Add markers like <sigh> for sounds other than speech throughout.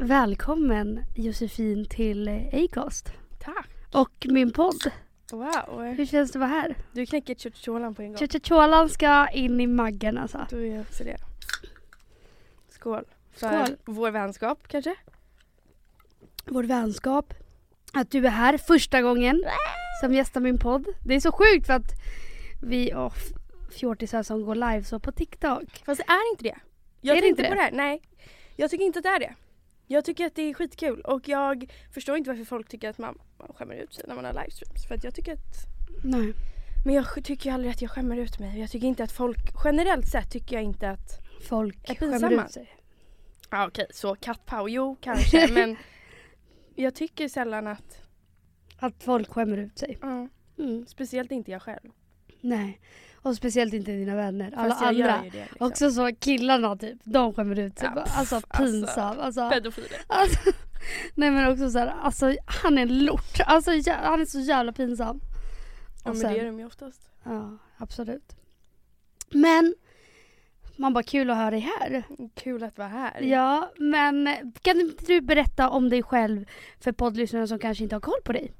Välkommen Josefin till Acast Tack. och min podd. Wow. Hur känns det att vara här? Du knäcker chocholan på en gång. Chachacholan ska in i maggen alltså. Då gör också det. Skål. För Skål. vår vänskap kanske? Vår vänskap. Att du är här första gången som gästar min podd. Det är så sjukt för att vi oh, fjortisar som går live så på TikTok. Fast det är inte det. Jag Är det tänkte inte på det? det här. Nej. Jag tycker inte att det är det. Jag tycker att det är skitkul och jag förstår inte varför folk tycker att man, man skämmer ut sig när man har livestreams. För att jag tycker att Nej. men jag tycker ju aldrig att jag skämmer ut mig. Jag tycker inte att folk, generellt sett tycker jag inte att Folk Är skämmer ut sig. Ja okej, så kattpaus, jo kanske <laughs> men jag tycker sällan att, Att folk skämmer ut sig. ja, Mm. speciellt inte jag själv. Nej. Och speciellt inte dina vänner. Alla Fast jag andra. gör ju det liksom. Också så killarna typ, de skämmer ut sig. Ja, pff, alltså alltså. pinsam. Alltså, Pedofiler. alltså, nej men också så här, alltså han är en lort. Alltså han är så jävla pinsam. Ja Och men sen- det är de ju oftast. Ja, absolut. Men man bara kul att ha dig här. Kul att vara här. Ja, men kan inte du berätta om dig själv för poddlyssnarna som kanske inte har koll på dig?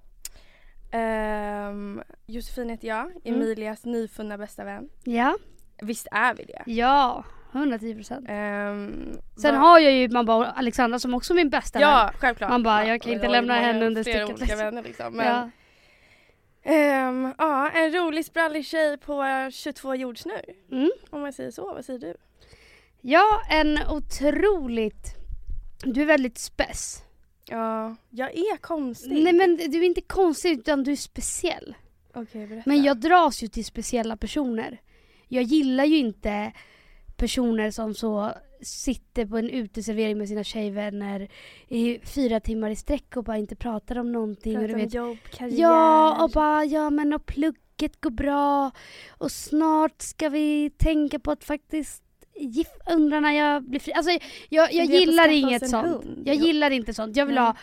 Ehm, Josefin heter jag, Emilias nyfunna bästa vän. Ja, Visst är vi det? ja, 110 procent. Um, Sen har jag ju man bara Alexandra som också är min bästa vän. Ja, självklart. Man bara, Ja, jag kan inte lämna henne under olika liksom. vänner liksom. Men, Ja. ehm, ja, en rolig sprallig tjej på 22 jordsnurr. Mm. Om man säger så, vad säger du? ja, en otroligt... Du är väldigt spess. Ja, jag är konstig. Nej men du är inte konstig utan du är speciell. Okej, berätta. Men jag dras ju till speciella personer. Jag gillar ju inte personer som så sitter på en uteservering med sina tjejvänner i fyra timmar i sträck och bara inte pratar om någonting. Pratar om vet, jobb, karriär. ja, och bara ja men och plugget går bra och snart ska vi tänka på att faktiskt gif- undra när jag blir fri. Alltså jag, jag gillar inget sånt. hund. Jag Ja. gillar inte sånt. Jag vill Nej. ha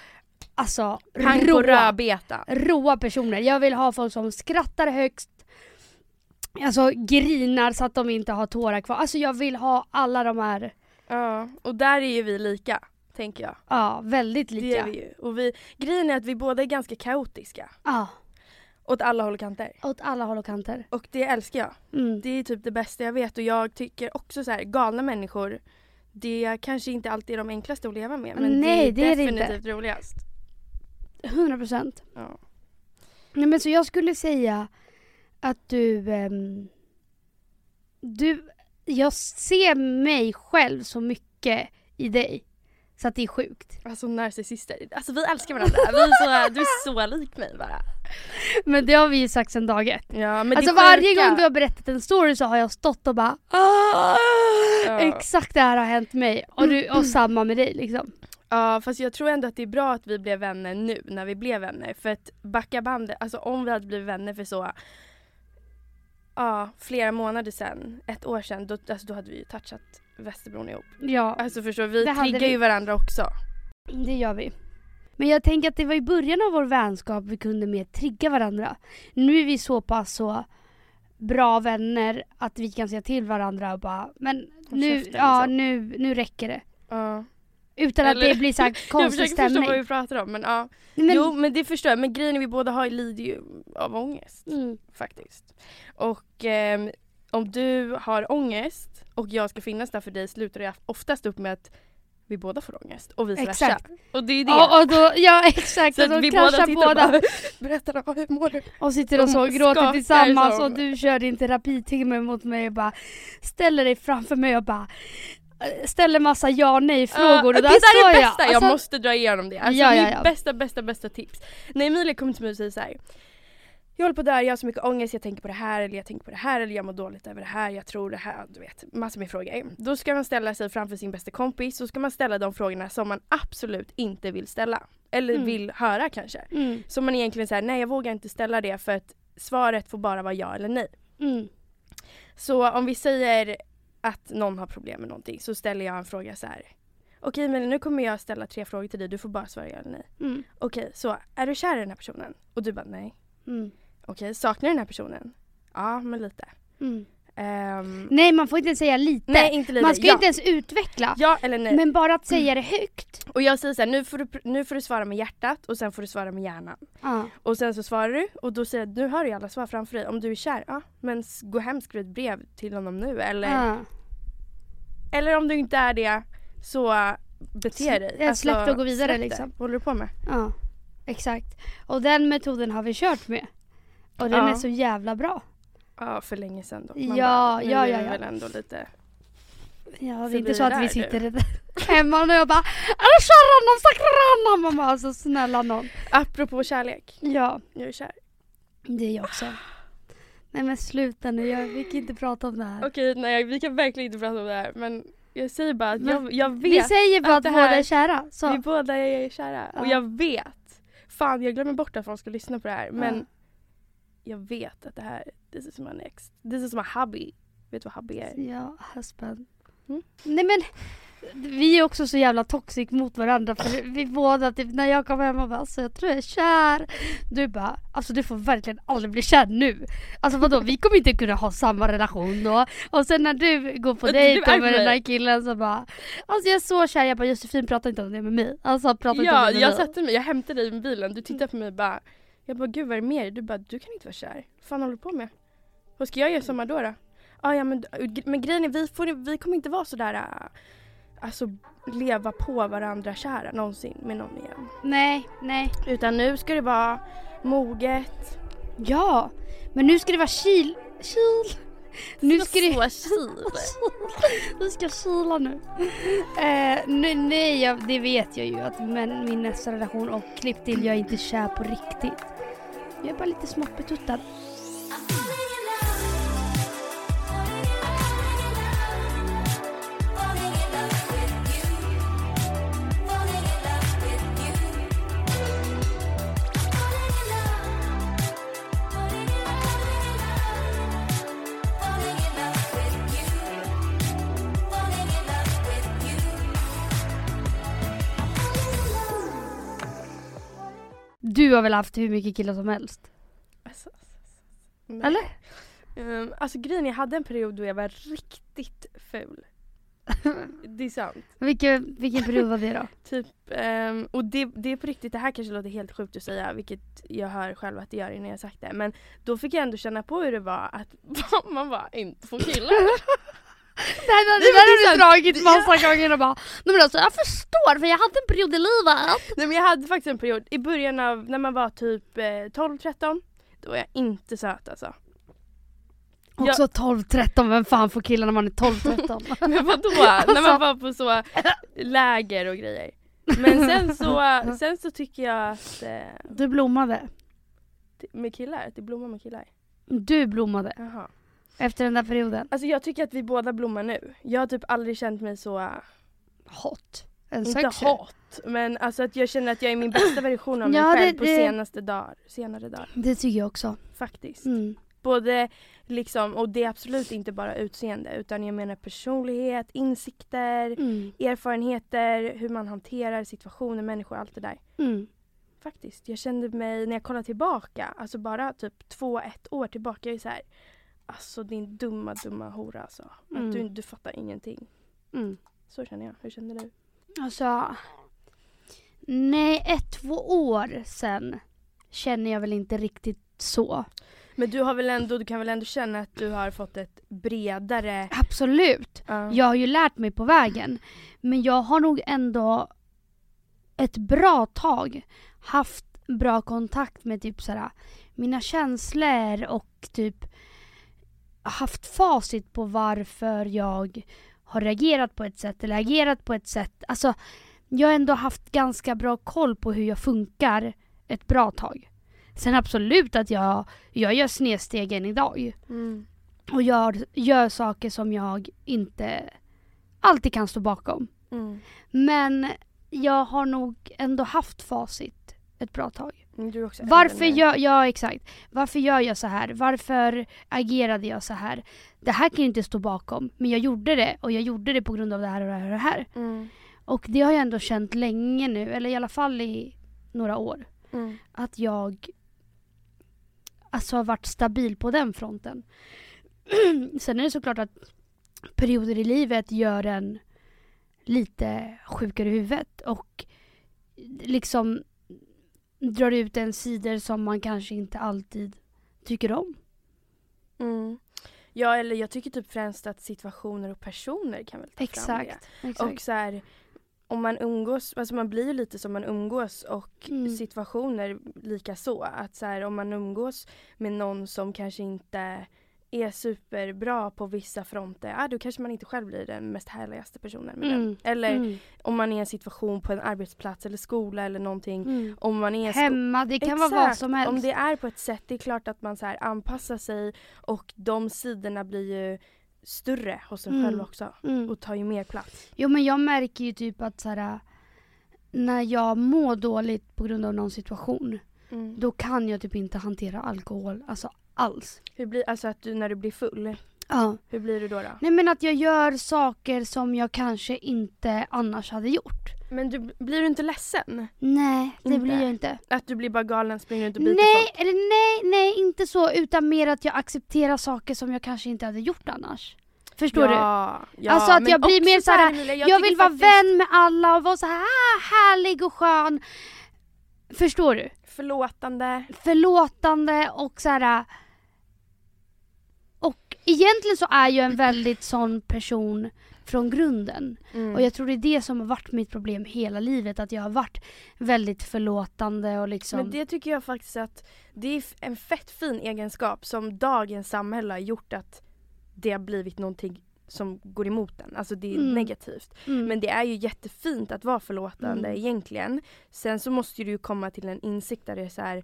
alltså råa råa personer. Jag vill ha folk som skrattar högst, alltså grinar så att de inte har tårar kvar. Alltså jag vill ha alla de här, Ja, och där är ju vi lika, tänker jag. ja väldigt Det är lika. vi ju. Och vi, grejen är att vi båda är ganska kaotiska. Ja, Åt alla håll och kanter. åt alla håll och kanter. Och det älskar jag. Mm. Det är typ det bästa jag vet och jag tycker också så här galna människor det kanske inte alltid är de enklaste att leva med men Nej, det det är det definitivt roligast. 100 procent. Ja. Nej men så jag skulle säga att du, ehm, du, jag ser mig själv så mycket i dig. Så att det är sjukt. Alltså narcissister. Alltså vi älskar varandra. Vi är så, du är så lik mig bara. <laughs> Men det har vi ju sagt sedan dag ett. Ja, men alltså varje gång du har berättat en story så har jag stått och bara "Ah!" Ja. Exakt det här har hänt mig och, du, och samma med dig liksom. Ja fast jag tror ändå att det är bra att vi blev vänner nu när vi blev vänner. För att backa bandet, alltså om vi hade blivit vänner för så Ja, flera månader sedan, ett år sedan, då, alltså, då hade vi ju touchat Västerbron ihop. Ja, Alltså förstår vi Det triggar vi. ju varandra också. det gör vi. Men jag tänker att det var i början av vår vänskap vi kunde mer trigga varandra. Nu är vi så pass så bra vänner att vi kan säga till varandra och bara men nu, käften, ja, liksom. nu, nu räcker det. Ja. Utan att Eller- det blir så här <laughs> Jag konstig försöker förstå stämning. vad vi pratar om men ja. Men, Jo men det förstår jag, men grejen är vi båda har lider ju av ångest mm, faktiskt. Och ehm, om du har ångest och jag ska finnas där för dig slutar det oftast upp med att vi båda får ångest och vice versa. Exakt. Och det är det. ja, och då, ja <laughs> exakt, så och att vi båda tittar båda. och bara <laughs> berättar då, hur mår du? Och sitter och så gråter tillsammans som- och du kör din terapitimme mot mig och bara ställer dig framför mig och bara eh, ställer massa ja nej frågor Ja, och där det där är det jag. bästa, jag Alltså, måste dra igenom det. Alltså Ja, det ja, är ja. bästa, bästa, bästa tips. När Emilia kommer till mig och säger så här. Jag håller på där, jag har så mycket ångest, jag tänker på det här eller jag tänker på det här eller jag mår dåligt över det här, jag tror det här, du vet massor med frågor. Då ska man ställa sig framför sin bästa kompis, så ska man ställa de frågorna som man absolut inte vill ställa. Eller Mm. vill höra kanske. Mm, Som man egentligen säger, nej jag vågar inte ställa det för att svaret får bara vara ja eller nej. mm, Så om vi säger att någon har problem med någonting så ställer jag en fråga så här. Okej men nu kommer jag ställa tre frågor till dig, du får bara svara ja eller nej. mm, Okej, så är du kär i den här personen? Och du bara nej. mm, Okej, saknar du den här personen? Ja, men lite. mm. Ehm, Nej man får inte säga lite. nej inte lite. man ska ja. inte ens utveckla. Ja eller nej. Men bara att säga det högt. Och jag säger såhär, nu får, du, nu får du svara med hjärtat och sen får du svara med hjärnan. Ja. Och sen så svarar du och då säger jag, nu har du alla svar framför dig. Om du är kär, ja men gå hem skriv ett brev till honom nu. Eller, Ja. eller om du inte är det så bete dig. Ja, släpp det och gå vidare, liksom. Vad håller du på med? ja. Exakt. Och den metoden har vi kört med. Och den Ja. är så jävla bra. Ja för länge sedan då. Ja, bara, nu ja, är ja, vi ja. väl ändå lite... Ja, det är inte så att vi sitter <laughs> hemma och jag bara Är stackare Man bara alltså snälla någon. Apropå kärlek, Ja, jag är kär. det är jag också. Nej men sluta nu, jag, vi kan inte prata om det här. Okej nej vi kan verkligen inte prata om det här men jag säger bara att jag, jag Vi vet säger bara att att, båda är kära. Så. Vi båda är kära och Ja. jag vet. Fan jag glömmer bort att folk ska lyssna på det här men Ja. Jag vet att det här, this is my next, this is my hobby. Vet du vad hobby är? Ja, husband. Mm. Nej men vi är också så jävla toxic mot varandra för vi båda typ när jag kommer hem och bara alltså jag tror jag är kär. Du bara alltså du får verkliligen aldrig bli kär nu. Alltså vadå vi kommer inte kunna ha samma relation då. Och sen när du går på dejt med den där killen så bara alltså jag är så kär. Jag bara Josefin prata inte om det med mig. Alltså prata inte om det med jag mig. satte mig, jag hämtade dig med bilen, du tittade på mig och bara Jag bara gud vad är det med dig? Du bara du kan inte vara kär. Vad fan håller du på med? Vad ska jag göra i sommar då? då? Ah, ja men, men grejen är vi, får, vi kommer inte vara sådär äh, Alltså leva på varandra kära någonsin med någon igen. Nej, nej. Utan nu ska det vara moget. Ja, men nu ska det vara kil... Kil? Nu ska det... Så <laughs> kil. Vi ska kila nu. Eh, nej, nej jag, det vet jag ju att men min nästa relation och klipp till jag är inte kär på riktigt. Jag är bara lite smått betuttad. Du har väl haft hur mycket killar som helst? Alltså, men- Eller? Ehm, alltså grejen jag hade en period då jag var riktigt ful. Det är sant. Vilken, vilken period var det då? <laughs> Typ, ehm, och det, det är på riktigt, det här kanske låter helt sjukt att säga vilket jag hör själv att det gör innan jag sagt det. Men då fick jag ändå känna på hur det var att <laughs> man bara inte får killar. Det där har du dragit massa gånger och bara Nej men alltså jag förstår för jag hade en period i livet. Nej men jag hade faktiskt en period i början av, när man var typ eh, 12-13. Då var jag inte söt alltså. Jag- Också 12-13, vem fan får killar när man är 12-13? <laughs> Men vadå? Alltså- <laughs> När man var på så läger och grejer. Men sen så, <laughs> sen så tycker jag att eh, Du blommade. med killar, att det blommar med killar. Du blommade Jaha. Efter den där perioden. Alltså jag tycker att vi båda blommar nu. Jag har typ aldrig känt mig så, Hot. En inte sexy. hot, men alltså att jag känner att jag är min bästa version av <clears throat> mig Ja, det- själv på det- senaste dagar, senare dagar. Det tycker jag också. Faktiskt. Mm. Både liksom, och det är absolut inte bara utseende utan jag menar personlighet, insikter, Mm. erfarenheter, hur man hanterar situationer, människor, allt det där. Mm. Faktiskt. Jag kände mig, när jag kollar tillbaka, alltså bara typ två, ett år tillbaka, jag är så här. Alltså din dumma, dumma hora alltså. Att Mm. du, du fattar ingenting. Mm. Så känner jag. Hur känner du? Alltså, nej ett, två år sen känner jag väl inte riktigt så. Men du har väl ändå, du kan väl ändå känna att du har fått ett bredare... Absolut. Ja. Jag har ju lärt mig på vägen. Men jag har nog ändå ett bra tag haft bra kontakt med typ såhär, mina känslor och typ haft facit på varför jag har reagerat på ett sätt eller agerat på ett sätt. Alltså, jag har ändå haft ganska bra koll på hur jag funkar ett bra tag. Sen absolut att jag, jag gör snedsteg än idag Mm. och gör, gör saker som jag inte alltid kan stå bakom. Mm. Men jag har nog ändå haft facit ett bra tag. Mm, Varför gör, ja exakt. Varför gör jag så här? Varför agerade jag så här? Det här kan jag inte stå bakom. Men jag gjorde det och jag gjorde det på grund av det här och det här och det här. Mm. Och det har jag ändå känt länge nu, eller i alla fall i några år. Mm. Att jag alltså har varit stabil på den fronten. <clears throat> sen är det såklart att perioder i livet gör en lite sjukare i huvudet och liksom drar ut en sidor som man kanske inte alltid tycker om. Mm. Ja eller jag tycker typ främst att situationer och personer kan väl ta fram det. Exakt. exakt. Och så här, om man umgås, alltså man blir ju lite som man umgås och Mm. situationer lika så. Att så här, om man umgås med någon som kanske inte är superbra på vissa fronter, ja, då kanske man inte själv blir den mest härligaste personen med den. Mm. Eller Mm. om man är i en situation på en arbetsplats eller skola eller någonting. Mm. Om man är Hemma, det kan vara vad Exakt. som helst. Om det är på ett sätt, det är klart att man så här anpassar sig och de sidorna blir ju större hos en Mm. själv också mm. och tar ju mer plats. Jo men jag märker ju typ att så här, när jag mår dåligt på grund av någon situation, Mm. då kan jag typ inte hantera alkohol, alltså alls. Hur blir, alltså att du när du blir full, Ja. hur blir du då? då? Nej men att jag gör saker som jag kanske inte annars hade gjort. Men du, blir du inte ledsen? Nej, det Inte? blir jag inte. Att du blir bara galen, springer runt och biter Nej, folk? eller nej, nej inte så utan mer att jag accepterar saker som jag kanske inte hade gjort annars. Förstår du? ja, Ja, Alltså att jag blir mer så här, Jag, tycker vill vara faktiskt- vän med alla och vara så här ah, härlig och skön. Förstår du? Förlåtande. Förlåtande och så här. Egentligen så är jag en väldigt sån person från grunden. Mm. Och jag tror det är det som har varit mitt problem hela livet. Att jag har varit väldigt förlåtande och liksom... Men det tycker jag faktiskt att det är en fett fin egenskap som dagens samhälle har gjort att det har blivit någonting som går emot den. Alltså det är Mm. negativt. mm. Men det är ju jättefint att vara förlåtande Mm. egentligen. Sen så måste du ju komma till en insikt där det är så här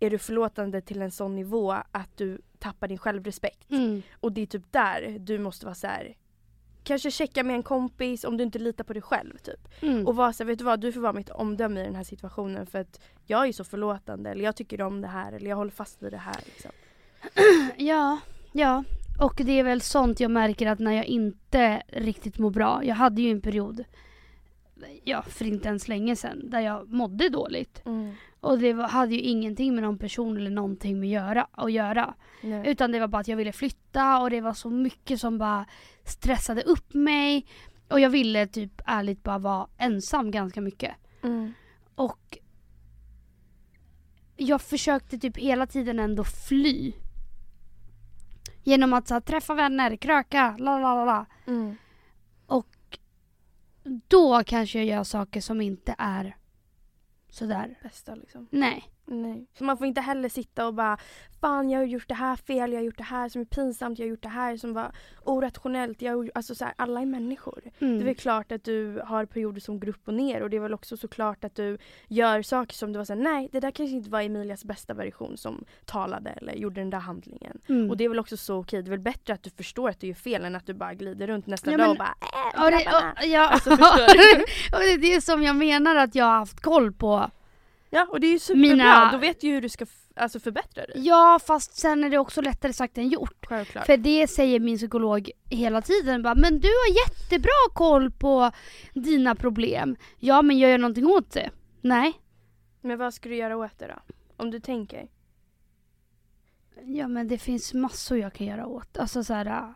är du förlåtande till en sån nivå att du tappar din självrespekt? Mm. Och det är typ där du måste vara så här. Kanske checka med en kompis om du inte litar på dig själv typ. Mm. Och vara så här, vet du vad, du får vara mitt omdöme i den här situationen för att jag är så förlåtande eller jag tycker om det här eller jag håller fast vid det här. Liksom. <clears throat> Ja, ja. Och det är väl sånt jag märker att när jag inte riktigt mår bra. Jag hade ju en period, ja för inte ens länge sedan, där jag mådde dåligt. Och det var, hade ju ingenting med någon person eller någonting med göra, att göra. Nej. Utan det var bara att jag ville flytta och det var så mycket som bara stressade upp mig. Och jag ville typ ärligt bara vara ensam ganska mycket. Mm. Och jag försökte typ hela tiden ändå fly. Genom att så här, träffa vänner, kröka, la la la la. Mm. Då kanske jag gör saker som inte är sådär. Bästa liksom. Nej. Nej. Så man får inte heller sitta och bara Fan jag har gjort det här fel, jag har gjort det här som är pinsamt, jag har gjort det här som var orationellt. Jag, alltså så här, alla är människor. Mm. Det är väl klart att du har perioder som går upp och ner och det är väl också såklart att du gör saker som du var såhär, nej det där kanske inte var Emilias bästa version som talade eller gjorde den där handlingen. Mm. Och det är väl också så okej, det är väl bättre att du förstår att du gör fel än att du bara glider runt nästa Ja, dag och bara äh, och det, grabbarna." och, ja, Alltså, <laughs> det är som jag menar att jag har haft koll på. Ja och det är ju superbra, Mina- då vet du ju hur du ska alltså förbättra dig. Ja fast sen är det också lättare sagt än gjort. Självklart. För det säger min psykolog hela tiden. Bara, men du har jättebra koll på dina problem. Ja men gör jag någonting åt det? Nej. Men vad ska du göra åt det då? Om du tänker. Ja men det finns massor jag kan göra åt. Alltså så här. äh.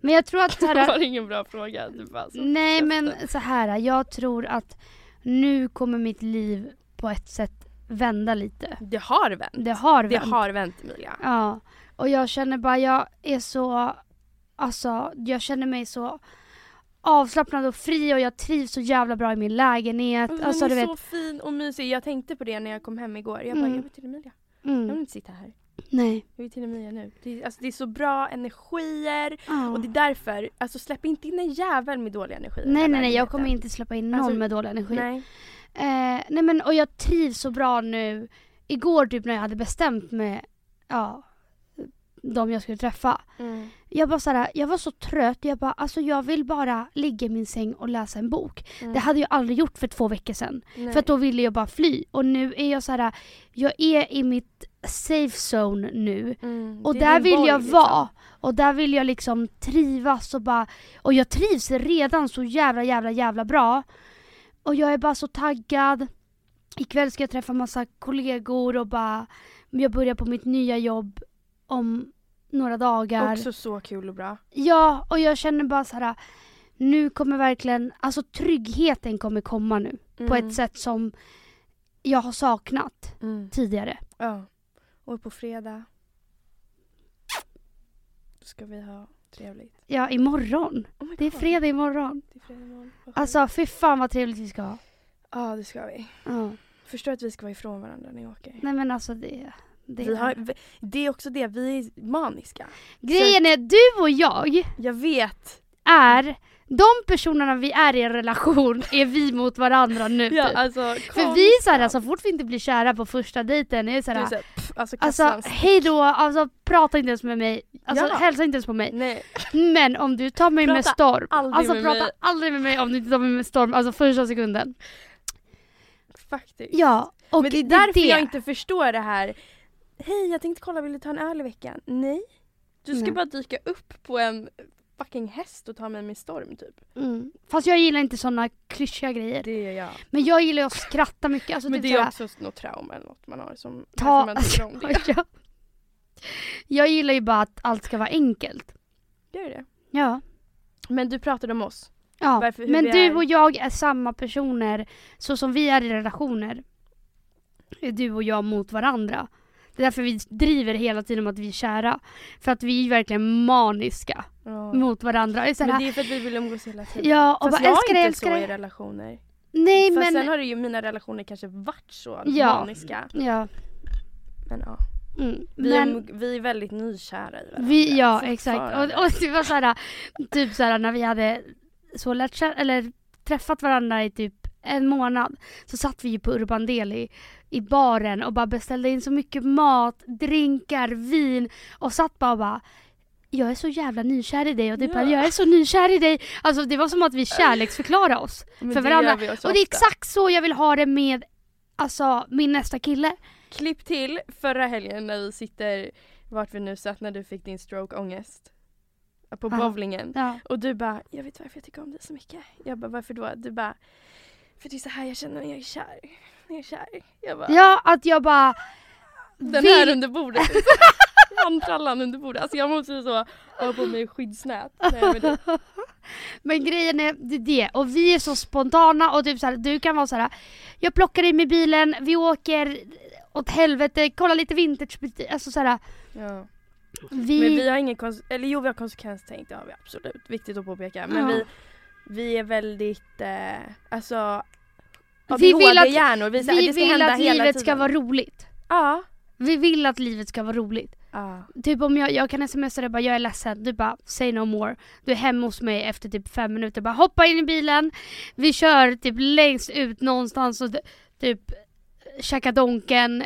Men jag tror att så här, <laughs> ingen bra fråga. Du bara, så Nej men så här. jag tror att nu kommer mitt liv på ett sätt vända lite. Det har vänt. Det har Det vänt. har vänt Emilia. Ja. Och jag känner bara, jag är så, alltså jag känner mig så avslappnad och fri och jag trivs så jävla bra i min lägenhet. Den Alltså är du vet. så fin och mysig. Jag tänkte på det när jag kom hem igår. Jag bara, Mm. jag vill till Emilia. Jag vill Mm, inte sitta här. nej. Jag vill till Emilia nu. Det är, alltså, det är så bra energier. Ja. Och det är därför, alltså släpp inte in en jävel med dålig energi Nej nej nej jag kommer inte släppa in någon Alltså, med dålig energi. Nej. Eh, nej men och jag trivs så bra nu. Igår typ när jag hade bestämt mig, ja, de jag skulle träffa. Mm. Jag bara såhär, jag var så trött. Jag bara, alltså jag vill bara ligga i min säng och läsa en bok. Mm. Det hade jag aldrig gjort för två veckor sedan. Nej. För då ville jag bara fly. Och nu är jag så här, jag är i mitt safe zone nu. Mm. Och där vill borg, jag liksom. vara. Och där vill jag liksom trivas och bara, och jag trivs redan så jävla jävla jävla bra. Och jag är bara så taggad. Ikväll ska jag träffa massa kollegor och bara, jag börjar på mitt nya jobb om några dagar. Också så kul och bra. Ja, och jag känner bara så här. Nu kommer verkligen, alltså tryggheten kommer komma nu. På Mm. ett sätt som jag har saknat Mm. tidigare. Ja. Och på fredag ska vi ha trevligt. Ja, imorgon. Oh Det är fredag imorgon. Det är fredag imorgon. Alltså fy fan vad trevligt vi ska ha. Ja, det ska vi. Ja. Förstår att vi ska vara ifrån varandra när vi åker. Nej men alltså det... det Vi har, det är också det, vi är maniska. Grejen är du och jag Jag vet. är, de personerna vi är i en relation <laughs> är vi mot varandra nu Ja, typ. alltså, För vi är såhär, så fort vi inte blir kära på första dejten är det såhär, såhär, pff, alltså, alltså kassan stick. hej då, alltså prata inte ens med mig, alltså Ja. hälsa inte ens på mig. Nej, Men om du tar mig med Prata storm, aldrig alltså med prata mig. aldrig med mig om du inte tar mig med storm, alltså första sekunden. faktiskt. Ja, och Men det är därför det. jag inte förstår det här. Hej, jag tänkte kolla, vill du ta en öl i veckan? Nej. Du ska Nej. bara dyka upp på en fucking häst och ta mig med storm typ. Mm. Fast jag gillar inte såna klyschiga grejer. Det gör jag. Men jag gillar ju att skratta mycket. Alltså Men typ det är såhär, också något trauma eller något man har som Ta- man tycker om det. ja. Jag gillar ju bara att allt ska vara enkelt. Är det. Ja. Men du pratade om oss. ja. Varför- Men du är. och jag är samma personer så som vi är i relationer. Är du och jag mot varandra. Det är därför vi driver hela tiden om att vi är kära. För att vi är verkligen maniska Ja. mot varandra. Det är Men det är för att vi vill umgås hela tiden. ja, och Fast bara jag älskar är inte så i relationer. Nej Fast men... sen har ju mina relationer kanske varit så Ja. maniska. Ja. Men ja. Mm. Vi, men... är, vi är väldigt nykära i varandra. Vi, ja exakt. Och, och det var såhär, typ såhär när vi hade så lärt eller träffat varandra i typ en månad så satt vi ju på Urban Deli i baren och bara beställde in så mycket mat, drinkar, vin och satt bara och bara jag är så jävla nykär i dig och det Ja. jag är så nykär i dig. Alltså det var som att vi kärleksförklarade oss <laughs> Men för varandra. Och det är ofta. exakt så jag vill ha det med alltså, min nästa kille. Klipp till förra helgen när vi sitter vart vi nu satt när du fick din stroke-ångest. På Ja. bowlingen. Ja. Och du bara, jag vet varför jag tycker om dig så mycket. Jag bara, varför då? Du bara, för det är så här jag känner när jag är kär. När jag är kär. Jag bara, ja, att jag bara den här under bordet. <laughs> Handtrallan under bordet. Alltså jag måste så ha på mig skyddsnät. Nej, men det, <laughs> Men grejen är det, är det. och vi är så spontana och typ så här, du kan vara så här. jag plockar in med bilen, vi åker åt helvete, kolla lite vintage, alltså så här, ja. vi, Men vi har ingen kons- eller jo vi har konsekvenstänk, det har vi absolut. Viktigt att påpeka. Men Ja. vi, vi är väldigt, eh, alltså Vi vill att- hjärnor. Vi, vi det ska vill att livet ska vara roligt. Ja. Vi vill att livet ska vara roligt. ja. Typ om jag, jag kan smsa dig bara jag är ledsen, du bara say no more. Du är hemma hos mig efter typ fem minuter, bara hoppa in i bilen, vi kör typ längst ut någonstans och typ käka donken,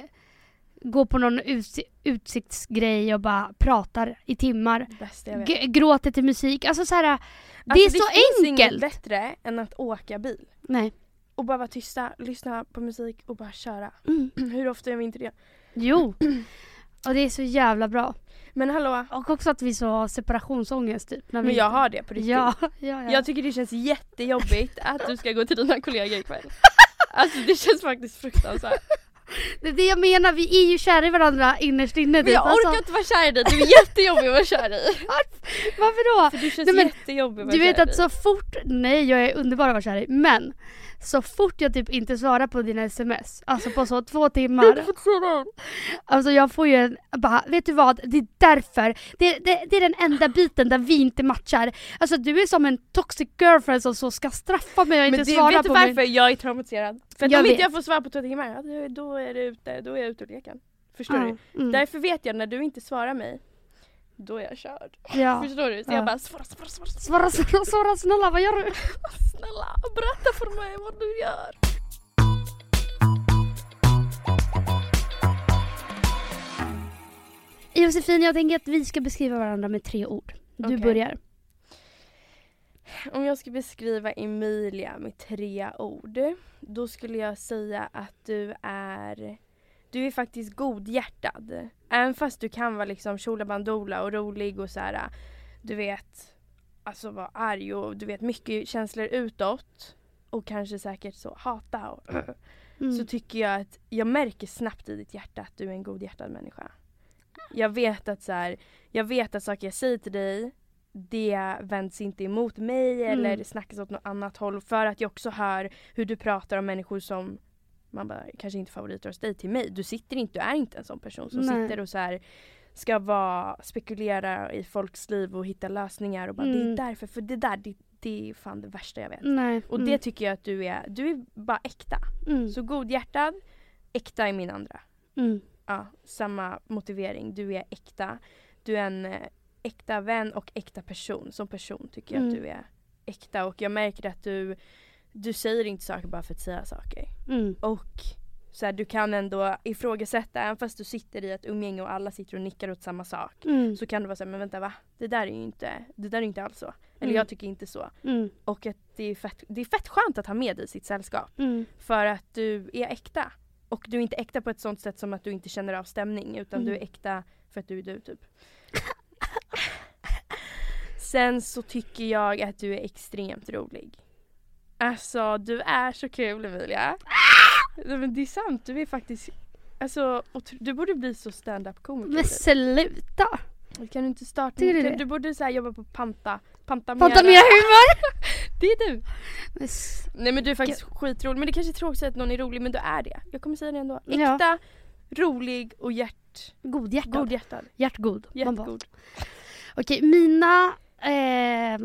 gå på någon uts- utsiktsgrej och bara pratar i timmar. Det bästa jag vet. G- gråter till musik, alltså så här, det Alltså, är så finns inget enkelt. bättre än att åka bil. Nej. Och bara vara tysta, lyssna på musik och bara köra. Mm. <clears throat> Hur ofta gör vi inte det? Jo. <clears throat> Och det är så jävla bra. Men hallå, Och också att vi så har separationsångest typ. Men jag har det på riktigt. Ja, ja, ja. Jag tycker det känns jättejobbigt att du ska gå till dina kollegor ikväll. <laughs> Alltså det känns faktiskt fruktansvärt. Det är det jag menar, vi är ju kära i varandra innerst inne. Men typ. jag orkar Alltså, inte vara kär i dig, du är jättejobbig att vara kär i. <laughs> varför då? För du känns Nej, men jättejobbig att vara Du vet kär i. att så fort, nej jag är underbar att vara kär i, men så fort jag typ inte svarar på dina sms, alltså på så två timmar. Alltså jag får ju en, bara, vet du vad? Det är därför. Det, det, det är den enda biten där vi inte matchar. Alltså du är som en toxic girlfriend som så ska straffa mig och inte svara vet du på varför mig. jag är traumatiserad? För att Jag om vet. inte jag får svar på två timmar, då- är det ute, då är jag ute ur leken. Förstår du? Ja, mm. Därför vet jag när du inte svarar mig, då är jag körd. ja. <laughs> Förstår du? Så Ja. jag bara svara, svara, svara, svara. Svara, svara, snälla vad gör du? <laughs> Snälla berätta för mig vad du gör. Josefin jag tänker att vi ska beskriva varandra med tre ord. Du Okej. börjar. Om jag ska beskriva Emilia med tre ord, då skulle jag säga att du är du är faktiskt godhjärtad. Även fast du kan vara liksom tjolabandola och rolig och så här, du vet, alltså vara arg och du vet mycket känslor utåt och kanske säkert så hata och <clears throat> Mm. så tycker jag att jag märker snabbt i ditt hjärta att du är en godhjärtad människa. Jag vet att så här, jag vet att saker jag säger till dig det vänds inte emot mig Mm. eller snackas åt något annat håll för att jag också hör hur du pratar om människor som man bara, kanske inte favoriter hos dig till mig. Du sitter inte, du är inte en sån person som Nej. sitter och så här ska vara, spekulera i folks liv och hitta lösningar och bara det Mm. är därför, för det där det, det är fan det värsta jag vet. Nej. Och det tycker jag att du är, du är bara äkta. mm. Så godhjärtad, äkta är min andra. Mm. Ja, samma motivering. Du är äkta. Du är en eh, äkta vän och äkta person. Som person tycker jag Mm. att du är äkta och jag märker att du, du säger inte saker bara för att säga saker. Mm. Och så här, du kan ändå ifrågasätta, även fast du sitter i ett umgänge och alla sitter och nickar åt samma sak. Mm. Så kan du vara såhär, men vänta va? Det där är ju inte, det där är inte alls så. Eller Mm. jag tycker inte så. Mm. Och att det är, fett, det är fett skönt att ha med dig i sitt sällskap. Mm. För att du är äkta. Och du är inte äkta på ett sånt sätt som att du inte känner av stämning utan du är äkta för att du är du typ. Sen så tycker jag att du är extremt rolig. Alltså du är så kul Emilia. Nej, men det är sant, du är faktiskt Alltså du borde bli så stand-up komiker. Men typ. sluta! Kan du inte starta? Tycker du du, borde så jobba på Panta. Panta, Panta mer humor! <laughs> Det är du. Men Nej men du är faktiskt skitrolig. Men det kanske är tråkigt att någon är rolig men du är det. Jag kommer säga det ändå. Ja. Rolig och hjärt, Godhjärtad. godhjärtad. Hjärtgod. Hjärtgod. Okej, mina... Eh,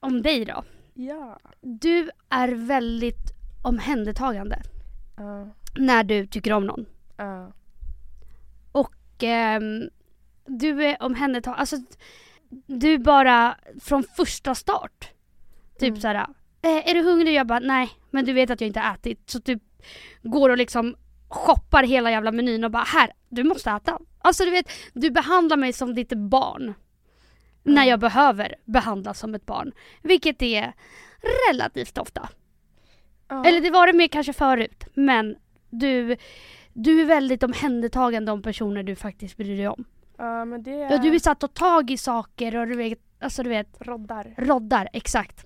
om dig då. Ja. Du är väldigt omhändertagande Ja. när du tycker om någon. Ja. Och ehm, du är omhändertagande, alltså du bara från första start. Typ Mm. såhär, eh, är du hungrig? Jag bara nej, men du vet att jag inte ätit. Så typ går och liksom shoppar hela jävla menyn och bara här, du måste äta. Alltså du vet, du behandlar mig som ditt barn. När Mm. jag behöver behandlas som ett barn. Vilket är relativt ofta. Ja. Eller det var det mer kanske förut. Men du, du är väldigt omhändertagande om personer du faktiskt bryr dig om. ja men det är... Ja, du är satt och tag i saker och du vet, alltså du vet, roddar. roddar, exakt.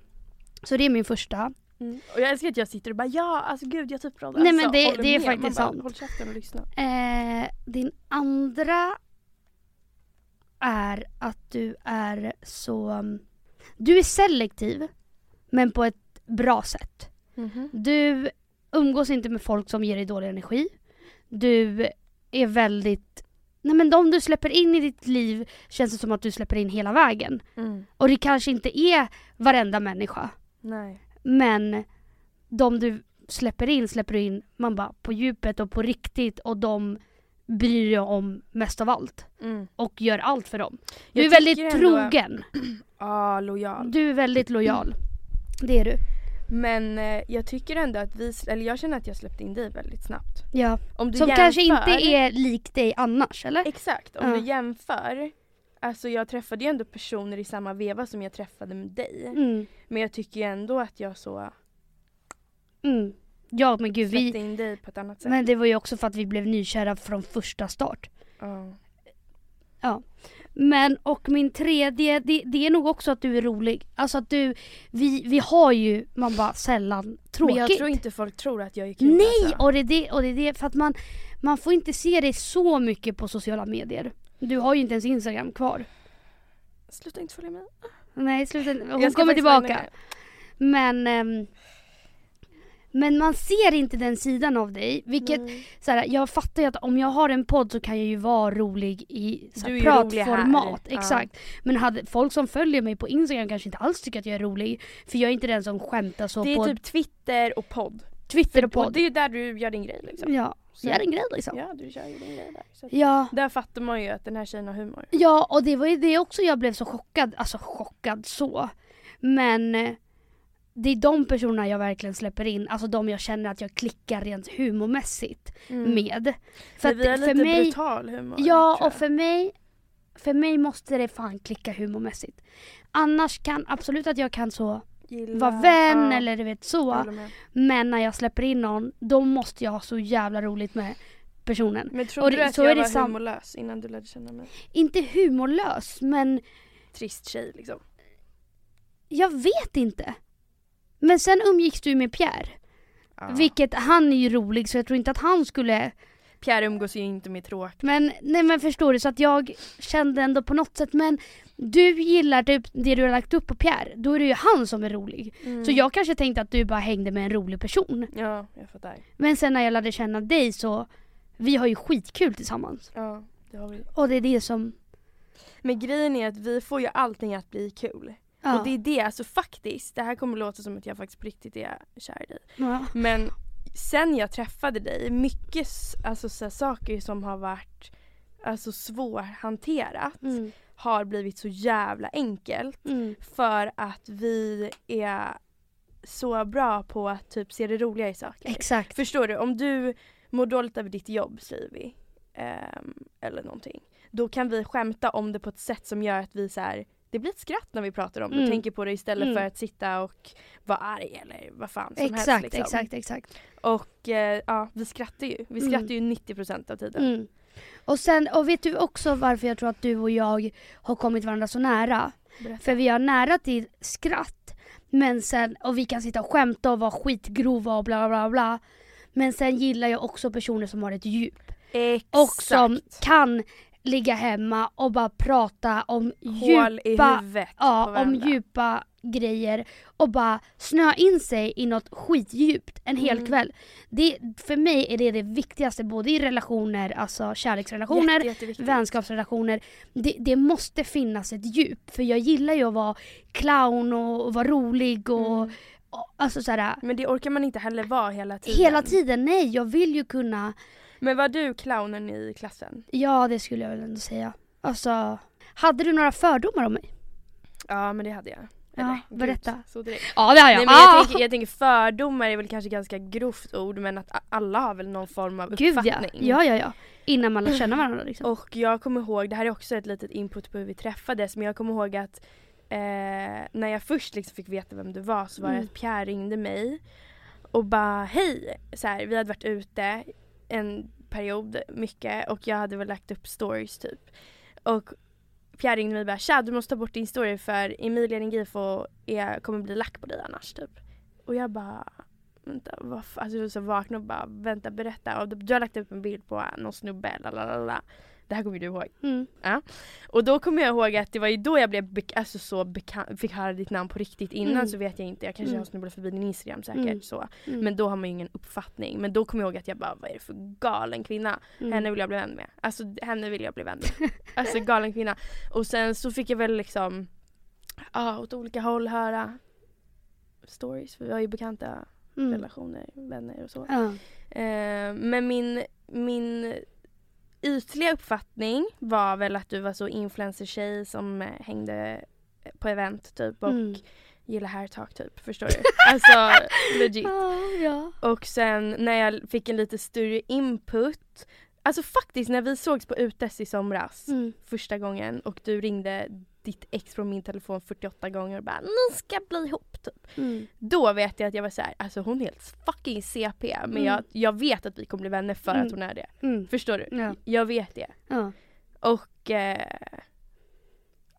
Så det är min första. Mm. Och jag älskar att jag sitter och bara ja, alltså gud jag typ roddar. Nej, men Alltså, det- det är faktiskt bara, sant. Håll käften och lyssna. Eh, din andra är att du är så... Du är selektiv, men på ett bra sätt. Mhm. Du umgås inte med folk som ger dig dålig energi. Du är väldigt... Nej men de du släpper in i ditt liv känns det som att du släpper in hela vägen. Mm. Och det kanske inte är varenda människa. Nej. Men de du släpper in släpper du in man bara på djupet och på riktigt och de bryr dig om mest av allt. Mm. Och gör allt för dem. Du Jag är väldigt ändå- trogen. <clears throat> Ja, lojal. Du är väldigt lojal. Det är du. Men eh, jag tycker ändå att vi, eller jag känner att jag släppte in dig väldigt snabbt. Ja. Om du Som jämför, kanske inte är lik dig annars eller? Exakt, om Ja. du jämför. Alltså jag träffade ju ändå personer i samma veva som jag träffade med dig. Mm. Men jag tycker ju ändå att jag så Mm. Ja men gud vi... in dig på ett annat sätt. Men det var ju också för att vi blev nykära från första start. Ja. Men och min tredje, det, det är nog också att du är rolig. Alltså att du, vi, vi har ju, man bara sällan tråkigt. Men jag tror inte folk tror att jag är kul Nej! alltså. Och det är det, och det är det för att man, man får inte se dig så mycket på sociala medier. Du har ju inte ens Instagram kvar. Sluta inte följa med. Nej, sluta Hon Jag ska kommer tillbaka. Men, ehm, men man ser inte den sidan av dig. Vilket, Nej. så här, jag fattar ju att om jag har en podd så kan jag ju vara rolig i så här, pratformat. Ja. Exakt. Men hade folk som följer mig på Instagram kanske inte alls tycker att jag är rolig. För jag är inte den som skämtar så Det är på typ Twitter och podd. Twitter och Och podd. det är ju där du gör din grej liksom. Ja, Så- är en grej liksom. Ja, du kör ju din grej där. Så Ja. Där fattar man ju att den här tjejen har humor. Ja, och det var ju det också jag blev så chockad. Alltså chockad så. Men eh, det är de personerna jag verkligen släpper in. Alltså de jag känner att jag klickar rent humormässigt Mm. med. För För att för lite mig, brutal humor. Ja, och för mig, för mig måste det fan klicka humormässigt. Annars kan absolut att jag kan så Gilla- vara vän ja, eller du vet så. Men när jag släpper in någon, då måste jag ha så jävla roligt med personen. Men Och tror det- du att så jag är det var sam- humorlös innan du lärde känna mig? Inte humorlös, men Trist tjej liksom. jag vet inte. Men sen umgicks du med Pierre. Ja. Vilket, han är ju rolig så jag tror inte att han skulle Pierre umgås ju inte med tråk. Men, nej men förstår du, så att jag kände ändå på något sätt, men du gillar typ det du har lagt upp på Pierre, då är det ju han som är rolig. Mm. Så jag kanske tänkte att du bara hängde med en rolig person. Ja, jag fattar. Men sen när jag lärde känna dig så, vi har ju skitkul tillsammans. Ja, det har vi. Och det är det som, Men grejen är att vi får ju allting att bli kul. ja. Och det är det, alltså faktiskt, det här kommer låta som att jag faktiskt på riktigt är kär i dig. ja. Men sen jag träffade dig, mycket alltså, så saker som har varit alltså, svårhanterat Mm. Har blivit så jävla enkelt Mm. för att vi är så bra på att typ se det roliga i saker. Exakt. Förstår du? Om du mår dåligt över ditt jobb säger vi, ehm, eller någonting. Då kan vi skämta om det på ett sätt som gör att vi så här, det blir ett skratt när vi pratar om det och Mm. tänker på det istället Mm. för att sitta och vara arg eller vad fan som Exakt, helst. Liksom. exakt, exakt. Och eh, ja, vi skrattar ju. Vi Mm. skrattar ju 90% av tiden. Och sen, och vet du också varför jag tror att du och jag har kommit varandra så nära? Berätta. För vi har nära till skratt, men sen, och vi kan sitta och skämta och vara skitgrova och bla bla bla. Men sen gillar jag också personer som har ett djup. Exakt. Och som kan ligga hemma och bara prata om Hål djupa, ja, om djupa grejer och bara snöa in sig i något skitdjupt en hel Mm. kväll. Det, för mig är det det viktigaste både i relationer, alltså kärleksrelationer, Jätte, vänskapsrelationer. Det, det måste finnas ett djup för jag gillar ju att vara clown och, och vara rolig och, Mm. alltså såhär, Men det orkar man inte heller vara hela tiden. hela tiden. Nej, jag vill ju kunna, Men var du clownen i klassen? ja det skulle jag väl ändå säga. Alltså, hade du några fördomar om mig? Ja men det hade jag. Ja, gud, berätta. Så direkt. Ja det har Nej, men jag, tänker, jag tänker fördomar är väl kanske ganska grovt ord men att alla har väl någon form av Gud ja. uppfattning. ja, ja, ja. Innan man lär känna varandra liksom. Och jag kommer ihåg, det här är också ett litet input på hur vi träffades, men jag kommer ihåg att eh, när jag först liksom fick veta vem du var så var det Mm. att Pierre ringde mig och bara hej, så här, vi hade varit ute en period mycket och jag hade väl lagt upp stories typ. Och Pierre ringde mig och bara tja du måste ta bort din story för Emilia Ningifo är, kommer bli lack på dig annars typ. Och jag bara vänta, vad alltså jag så vaknade och bara vänta berätta och du, du har lagt upp en bild på någon snubbe, lalalala. Det här kommer du ihåg. Mm. Och då kommer jag ihåg att det var ju då jag blev alltså så bekant, fick höra ditt namn på riktigt. Innan Mm. så vet jag inte, jag kanske Mm. har snubblat förbi din Instagram säkert Mm. så. Mm. Men då har man ju ingen uppfattning. Men då kommer jag ihåg att jag bara, vad är det för galen kvinna? Mm. Henne vill jag bli vän med. Alltså henne vill jag bli vän med. <laughs> alltså galen kvinna. Och sen så fick jag väl liksom, ja åt olika håll höra stories. För vi har ju bekanta relationer, vänner och så. Ja. Eh, men min, min ytliga uppfattning var väl att du var så influencer-tjej som eh, hängde på event typ och Mm. gillade hair talk typ. Förstår du? <laughs> Alltså legit. Ja, ja. Och sen när jag fick en lite större input Alltså faktiskt när vi sågs på Utes i somras Mm. första gången och du ringde ditt ex från min telefon 48 gånger och bara ni ska bli ihop typ. Mm. Då vet jag att jag var så här, alltså hon är helt fucking CP men Mm. jag, jag vet att vi kommer bli vänner för Mm. att hon är det. Mm. Förstår du? Ja. Jag vet det. Ja. Och eh,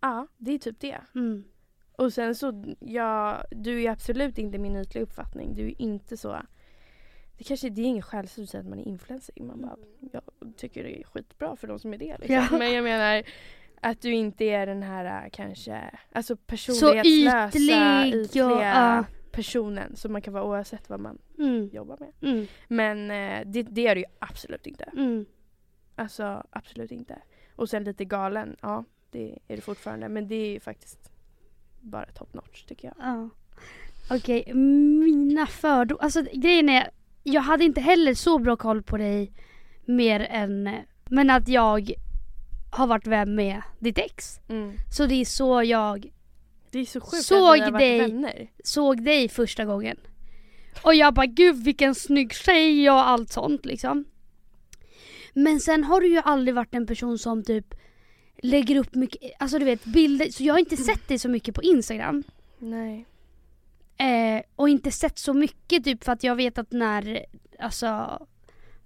ja, det är typ det. Mm. Och sen så, ja, du är absolut inte min ytliga uppfattning. Du är inte så det kanske det är ingen skällsord att säga att man är influencer. Man bara, jag tycker det är skitbra för de som är det. Liksom. Ja. Men jag menar att du inte är den här äh, kanske, alltså Så personlighetslösa, ytlig. ytliga Ja, personen som man kan vara oavsett vad man Mm. jobbar med. Mm. Men eh, det, det är du ju absolut inte. Mm. Alltså absolut inte. Och sen lite galen, ja det är du fortfarande. Men det är ju faktiskt bara top notch tycker jag. Ja. Okej, mina fördomar. Alltså grejen är, jag hade inte heller så bra koll på dig mer än, men att jag har varit vän med ditt ex. Mm. Så det är så jag Det är så sjukt Såg att dig. vänner. såg dig första gången. Och jag bara gud vilken snygg tjej och allt sånt liksom. Men sen har du ju aldrig varit en person som typ lägger upp mycket, alltså du vet bilder, så jag har inte sett dig så mycket på Instagram. Nej. Eh, och inte sett så mycket typ för att jag vet att när, alltså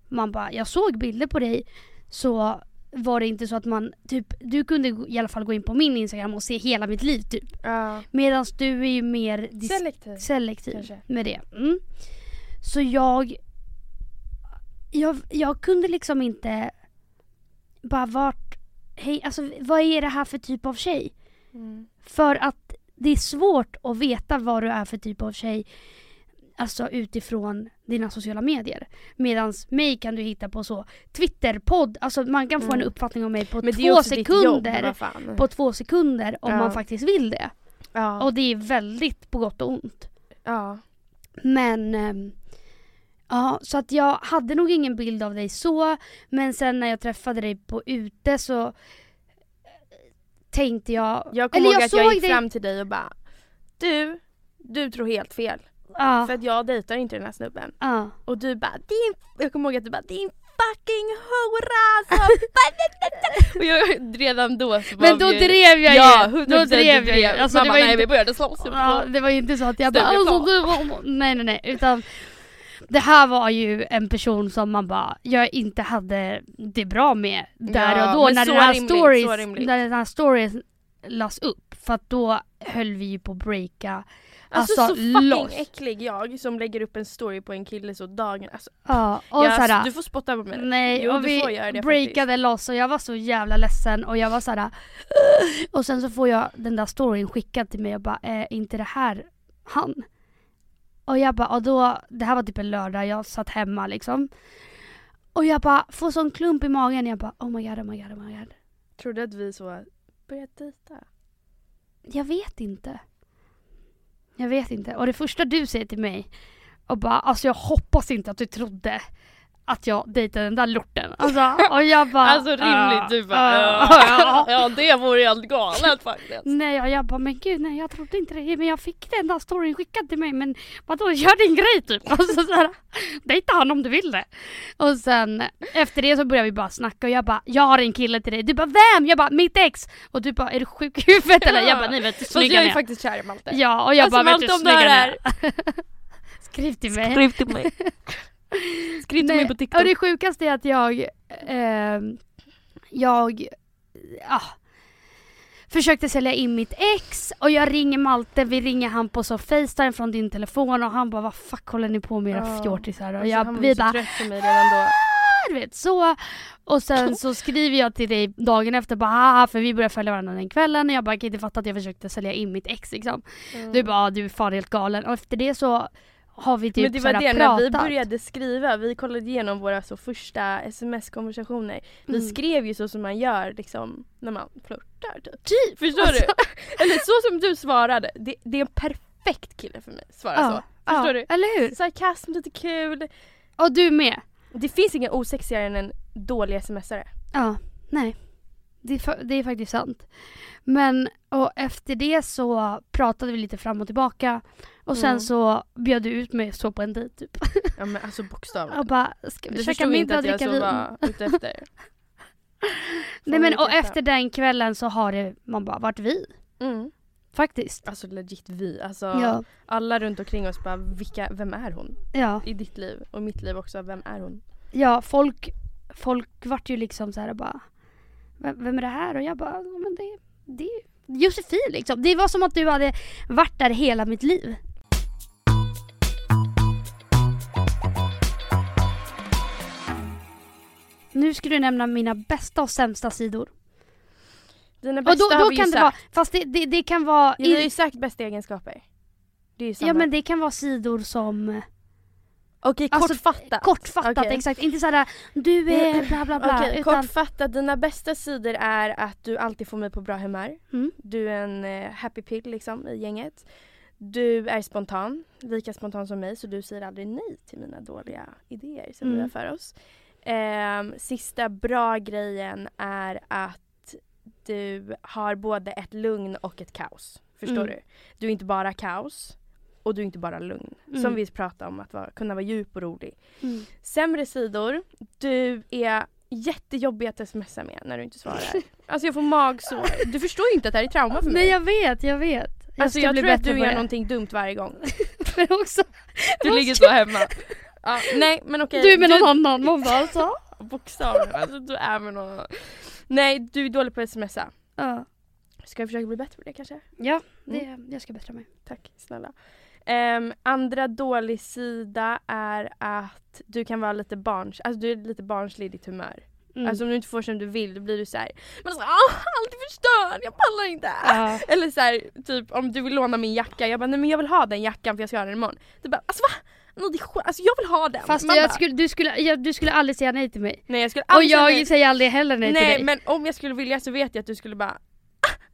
man bara, jag såg bilder på dig så var det inte så att man, typ du kunde i alla fall gå in på min Instagram och se hela mitt liv typ. Ja. Medan du är ju mer Selektiv. selektiv Kanske. med det. Mm. Så jag jag, jag kunde liksom inte bara vart, hej, alltså vad är det här för typ av tjej? Mm. För att det är svårt att veta vad du är för typ av tjej Alltså utifrån dina sociala medier. Medan mig kan du hitta på så Twitter, podd, alltså man kan få Mm. en uppfattning om mig på två jobb, sekunder. fan. på två sekunder om Ja. man faktiskt vill det. Ja. Och det är väldigt på gott och ont. ja. Men ehm, ja, så att jag hade nog ingen bild av dig så. Men sen när jag träffade dig på ute så tänkte jag... Jag kommer ihåg jag att jag gick dig- fram till dig och bara Du, du tror helt fel. Ja, För att jag dejtar inte den här snubben. ja. Och du bara din, jag kommer ihåg att du bara din fucking hora så <laughs> Och jag <laughs> redan då så Men då drev jag Ja, ju. 100% Då drev jag ju. Alltså, Man det, var nej inte, vi började slåss. ja, det var ju inte så att jag bara alltså, du, Nej nej nej. Utan det här var ju en person som man bara, jag inte hade det bra med där Ja, och då när den här rimligt, stories, när den här stories lades upp. För att då höll vi ju på att breaka. Alltså, Alltså, så fucking loss. äcklig jag som lägger upp en story på en kille så dagen. Alltså, Ja, och jag, såhär, du får spotta på mig. Nej, Jo, och vi breakade loss och jag var så jävla ledsen och jag var såhär Och sen så får jag den där storyn skickad till mig och bara, är inte det här han? Och jag bara, och då, det här var typ en lördag, jag satt hemma liksom. Och jag bara får sån klump i magen, jag bara oh my god, oh my god, oh my god. Tror du att vi så börjat dejta? Jag vet inte. Jag vet inte, och det första du säger till mig och bara, alltså jag hoppas inte att du trodde att jag dejtade den där lorten. Alltså, och jag bara... <laughs> Alltså rimligt, "Ja, du bara ja, ja, ja." <laughs> ja det vore helt galet faktiskt. Nej, och jag bara, men gud nej jag trodde inte det. Men jag fick den där storyn skickad till mig. Men vadå, gör din grej typ. Och <laughs> så, här, dejta han om du vill det. Och sen efter det så började vi bara snacka och jag bara, jag har en kille till dig. Du bara, vem? Jag bara, mitt ex. Och du bara, är du sjuk i huvudet eller? Jag bara, nej vet du, Fast jag snygga är ni är. faktiskt kär i Malte. Ja, och jag Alltså, bara, vet Malte, om du snygga är. Skriv till mig. Skriv till mig. Skriv till mig på Och TikTok. det sjukaste är att jag, ehm, jag, ah, försökte sälja in mitt ex och jag ringer Malte, vi ringer han på så Facetime från din telefon och han bara vad fuck håller ni på med era fjortisar? Och Alltså, jag, vi bara då. du vet så. Och sen så skriver jag till dig dagen efter bara haha för vi började följa varandra den kvällen och jag bara kan inte fatta att jag försökte sälja in mitt ex liksom. Du bara du är fan helt galen och efter det så har vi typ. Men det var det, när vi pratat. började skriva, vi kollade igenom våra så första sms-konversationer. Vi Mm. skrev ju så som man gör liksom när man flörtar typ. Typ! Förstår Alltså, du? <laughs> Eller så som du svarade, det, det är en perfekt kille för mig. Svara Ja, så. Förstår ja, du? Eller hur? Sarkasm, lite kul. Och du med. Det finns ingen osexigare än en dålig smsare. Ja, nej. Det det är faktiskt sant. Men och efter det så pratade vi lite fram och tillbaka. Och sen Mm. så bjöd du ut mig så på en dejt typ. Ja men alltså bokstavligen. <laughs> Och bara, ska vi Du käka förstod inte middag och att jag dricka så vin? var ute efter. <laughs> Nej men och efter den kvällen så har det, man bara varit vi. Mm. Faktiskt. Alltså legit vi. Alltså Ja. alla runt omkring oss bara vilka, vem är hon? Ja. I ditt liv och mitt liv också, vem är hon? Ja, folk, folk vart ju liksom så här bara vem, är det här? Och jag bara, men det, det är Josefin liksom. Det var som att du hade varit där hela mitt liv. Nu ska du nämna mina bästa och sämsta sidor. Dina Och bästa då, har då vi kan ju det sagt. vara, fast det, det, det kan vara... Ja, vi har ju sagt bästa egenskaper. Det är ju samma. ja men det kan vara sidor som Okej, Alltså, kortfattat. kortfattat, Okej. exakt. Inte såhär du är bla bla bla. Okej, utan, kortfattat. Dina bästa sidor är att du alltid får mig på bra humör. Mm. Du är en eh, happy pill liksom i gänget. Du är spontan, lika spontan som mig så du säger aldrig nej till mina dåliga idéer som vi Mm. har för oss. Ehm, sista bra grejen är att du har både ett lugn och ett kaos. Förstår Mm. du? Du är inte bara kaos och du är inte bara lugn. Mm. Som vi pratade om, att vara, kunna vara djup och rolig. Mm. Sämre sidor, du är jättejobbig att smsa med när du inte svarar. <laughs> alltså jag får magsår. Du förstår ju inte att det här är trauma för mig. Nej jag vet, jag vet. Jag alltså jag tror att du gör det. någonting dumt varje gång. <laughs> Men också, Du ligger så hemma. Ja, nej men okej. du är med någon annan. Man bara så. Bokstavligen, alltså du är med någon annan. Nej du är dålig på att smsa. Ja, Ska jag försöka bli bättre på det kanske? ja det, jag ska bättra mig. Tack snälla. Ehm, andra dålig sida är att du kan vara lite barns, alltså du är lite barnslig i ditt humör. Mm. Alltså om du inte får som du vill då blir du såhär, men så, ah, allt är förstörd, jag pallar inte. Ja. <laughs> Eller så här, typ om du vill låna min jacka, jag bara nej men jag vill ha den jackan för jag ska ha den imorgon. Du bara alltså va? No, det är. Alltså jag vill ha den. Fast jag bara, skulle, du, skulle, jag, du skulle aldrig säga nej till mig. nej jag skulle Och aldrig säga jag nej. säger aldrig heller nej, till Nej dig. men om jag skulle vilja så vet jag att du skulle bara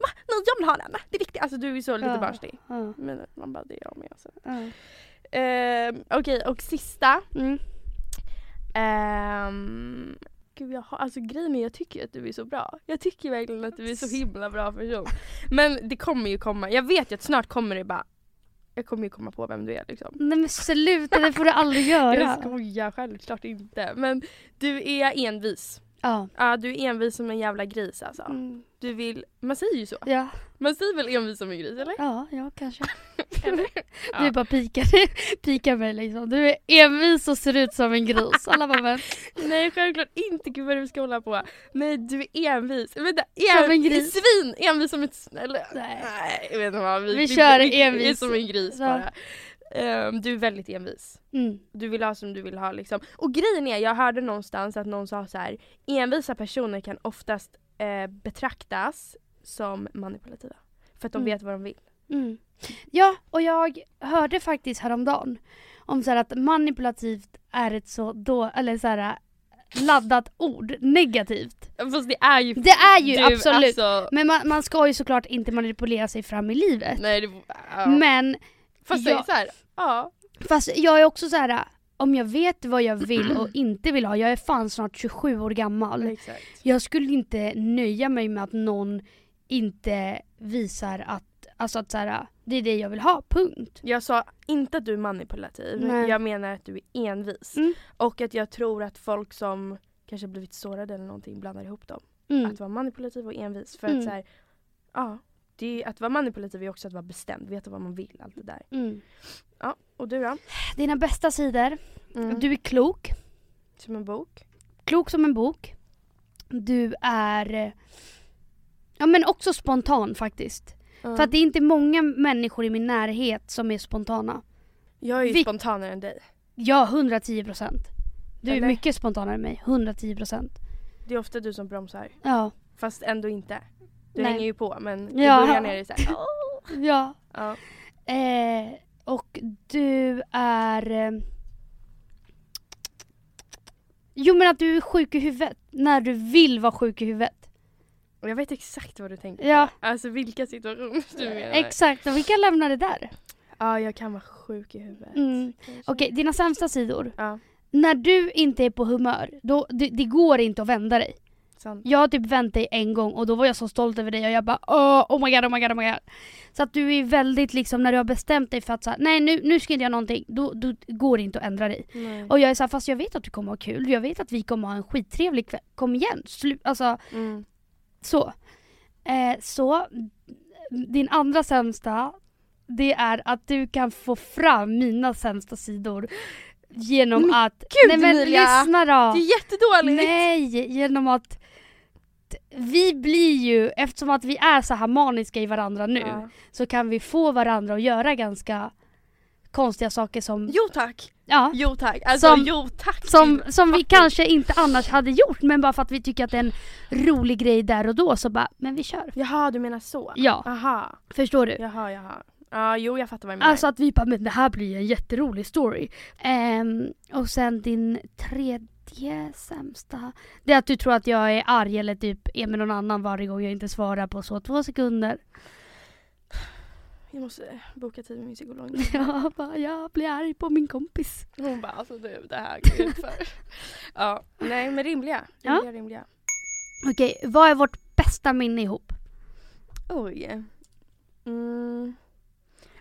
va? Nej jag vill ha den, det är viktigt. Alltså du är så lite Ja. barnslig. Ja, Men man bara det är jag med. Alltså. ja. Ehm, Okej och sista. Mm. Um, gud jag har, alltså grejen är jag tycker att du är så bra. Jag tycker verkligen att du är så himla bra person. Men det kommer ju komma, jag vet ju att snart kommer det bara jag kommer ju komma på vem du är liksom. Nej men sluta, det får du aldrig <laughs> Jag göra. skojar självklart inte. Men du är envis. Ja. Ja du är envis som en jävla gris alltså. Mm. Du vill, man säger ju så. Ja, Man säger väl envis som en gris eller? ja, ja kanske. <laughs> eller? <laughs> Du Ja. bara pikar, <laughs> pikar mig liksom. Du är envis och ser ut som en gris. Alla bara men, Nej självklart inte, gud vad du ska hålla på. Nej du är envis. Vänta, Som en gris. Svin! Envis som ett s- eller, Nej. nej. jag vet inte vad vi, Vi vi kör vi- envis. Som en gris Så. bara. Ehm, du är väldigt envis. mm. Du vill ha som du vill ha liksom. Och grejen är, jag hörde någonstans att någon sa så här: envisa personer kan oftast eh, betraktas som manipulativa. För att de Mm. vet vad de vill. Mm. Ja, och jag hörde faktiskt häromdagen om så här att manipulativt är ett så då, eller så här laddat ord, negativt. Fast det är ju... Det är ju du, absolut. Alltså, Men man, man ska ju såklart inte manipulera sig fram i livet. nej, det, ja. Men Fast ja. det är så här, ja. Fast jag är också så här. Om jag vet vad jag vill och <clears throat> inte vill ha, jag är fan snart 27 år gammal. Exakt. Jag skulle inte nöja mig med att någon inte visar att, alltså att så här, det är det jag vill ha, punkt. Jag sa inte att du är manipulativ, Nej. jag menar att du är envis. Mm. Och att jag tror att folk som kanske blivit sårade eller någonting blandar ihop dem. Mm. Att vara manipulativ och envis. För Mm. att så här, ja, det är, att vara manipulativ är också att vara bestämd, veta vad man vill, allt det där. Mm. Ja, och du då? Dina bästa sidor, Mm. du är klok, Som en bok? klok som en bok. Du är, ja men också spontan faktiskt. För att det är inte många människor i min närhet som är spontana. Jag är ju Vi- spontanare än dig. Ja, 110 procent. Du är Eller? mycket spontanare än mig, 110 procent. Det är ofta du som bromsar. Ja. Fast ändå inte. Du Nej. hänger ju på men Ja. i början är det såhär <laughs> "Åh." Ja. ja. Eh, och du är... Eh, jo men att du är sjuk i huvudet. När du vill vara sjuk i huvudet. Och jag vet exakt vad du tänker Ja. Alltså vilka situationer du menar. Exakt, och vi kan lämna det där. Ja, jag kan vara sjuk i huvudet. Mm. Okej, dina sämsta sidor. Ja, När du inte är på humör, då, det, det går inte att vända dig. Sant. Jag har typ vänt dig en gång och då var jag så stolt över dig och jag bara oh, oh my god, oh my god, oh my god. Så att du är väldigt liksom, när du har bestämt dig för att så här, nej nu, nu ska jag inte göra någonting, då, då går det inte att ändra dig. Nej. Och jag är såhär, fast jag vet att du kommer ha kul, jag vet att vi kommer ha en skittrevlig kväll, kom igen, slu, alltså Mm. så. Eh, så, din andra sämsta, det är att du kan få fram mina sämsta sidor genom Men att... gud, nej men Emilia! lyssna då! Det är jättedåligt! Nej, genom att vi blir ju, eftersom att vi är så harmoniska i varandra nu, Ja. så kan vi få varandra att göra ganska konstiga saker som, Jo tack! ja, Jo tack! Alltså Som- jo tack! som, som vi kanske inte annars hade gjort men bara för att vi tycker att det är en rolig grej där och då så bara, men vi kör. Jaha, du menar så? Ja, Aha, förstår du? jaha, jaha. Ja, jo jag fattar vad du menar. Alltså att vi bara, men det här blir en jätterolig story. Ehm, och sen din tredje sämsta, det är att du tror att jag är arg eller typ är med någon annan varje gång jag inte svarar på så två sekunder. Jag måste boka tid med min psykolog. <laughs> Jag bara, jag blir arg på min kompis. Hon bara alltså du det här går ut för. <laughs> ja, nej men rimliga. Ja. Rimliga, rimliga. Okej, vad är vårt bästa minne ihop? Oj. Mm.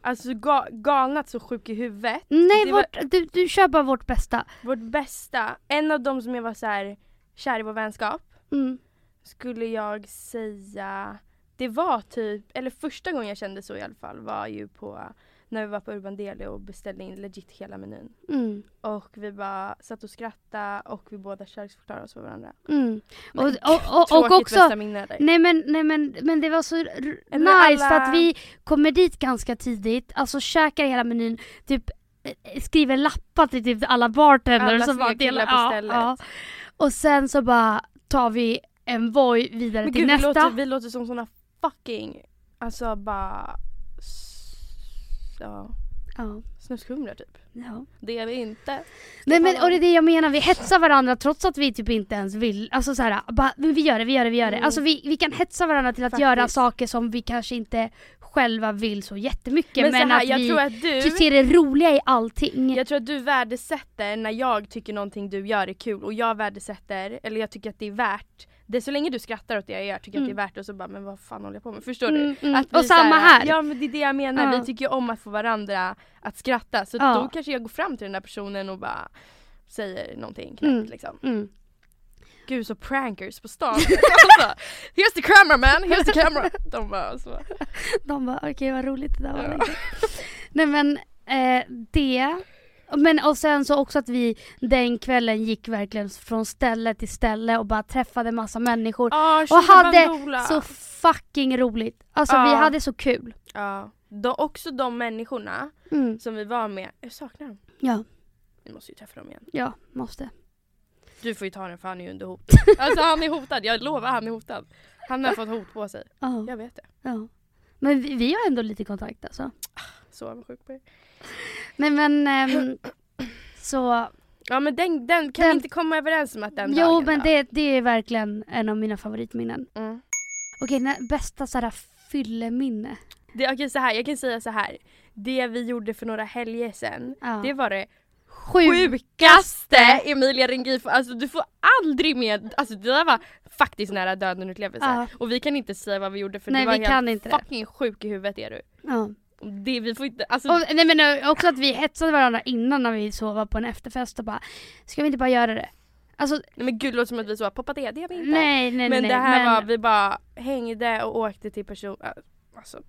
Alltså ga galnat så sjuk i huvudet. Nej, Det var- vårt, du, du kör bara vårt bästa. Vårt bästa, en av dem som jag var så här kär i vår vänskap Mm. skulle jag säga det var typ, eller första gången jag kände så i alla fall var ju på när vi var på Urban Deli och beställde in legit hela menyn. Mm. Och vi bara satt och skrattade och vi båda kärleksförklarade oss för varandra. Mm. Men Och, och, och, och också, nej men, nej men, men det var så nice alla- att vi kommer dit ganska tidigt, alltså käkar hela menyn, typ eh, skriver lappar till typ alla bartenders Alla som killar delar- på stället. Och sen så bara tar vi en Voi vidare Men till gud, vi nästa. låter, vi låter som såna fucking, alltså bara, ja, Ja, snuskhumrar typ. ja. Det är vi inte. Nej men och det är det jag menar, vi hetsar varandra trots att vi typ inte ens vill. Alltså så här, bara, men vi gör det, vi gör det, vi gör det. Mm. Alltså vi, vi kan hetsa varandra till att Faktiskt. göra saker som vi kanske inte själva vill så jättemycket. Men, Men, så här, att jag vi tror att du, ser det roliga i allting. jag tror att du värdesätter när jag tycker någonting du gör är kul och jag värdesätter, eller jag tycker att det är värt det så länge du skrattar åt det jag gör tycker jag att Mm. det är värt det och så bara men vad fan håller jag på med? Förstår du? Mm, mm. Att vi Och samma så här. Ja men det är det jag menar, Ja. vi tycker ju om att få varandra att skratta så Ja. då kanske jag går fram till den där personen och bara säger någonting knäppt Mm. liksom. Mm. Gud så prankers på stan. <laughs> alltså, here's the camera man, here's the camera. <laughs> De bara så. De bara okej vad roligt det där var. Ja. Nej men eh, det. Men och sen så också att vi den kvällen gick verkligen från ställe till ställe och bara träffade massa människor. Ah, Och hade Bandoola. Så fucking roligt. Alltså vi Ja. hade så kul. Ja. De, också de människorna Mm. som vi var med, jag saknar dem. Ja, Vi måste ju träffa dem igen. ja, måste. Du får ju ta den för han är ju under hot. <laughs> Alltså han är hotad, jag lovar han är hotad. Han har fått hot på sig. Ja, Jag vet det. ja. Men vi, vi har ändå lite kontakt alltså. Så avundsjuk på er. Nej men ehm, så, Ja men den, den kan Den- vi inte komma överens om att den jo dagen men då? det, det är verkligen en av mina favoritminnen. Mm. Okej, nä- bästa såhär fylleminne. det Okej så här, jag kan säga så här. Det vi gjorde för några helger sedan, Ja. det var det Sjukaste! Emilia Rengifo, alltså du får aldrig med, alltså det där var faktiskt nära döden upplevelse. Ja. Och vi kan inte säga vad vi gjorde för Nej, du var helt kan inte det. fucking sjuk i huvudet är du. Ja. Och Det, vi får inte, alltså Och, nej men eh, också att vi hetsade varandra innan när vi sov på en efterfest och bara Ska vi inte bara göra det? Alltså nej men gud det låter som att vi så poppa det, det har vi inte. nej nej men nej. det här men, var, vi bara hängde och åkte till person, äh, alltså,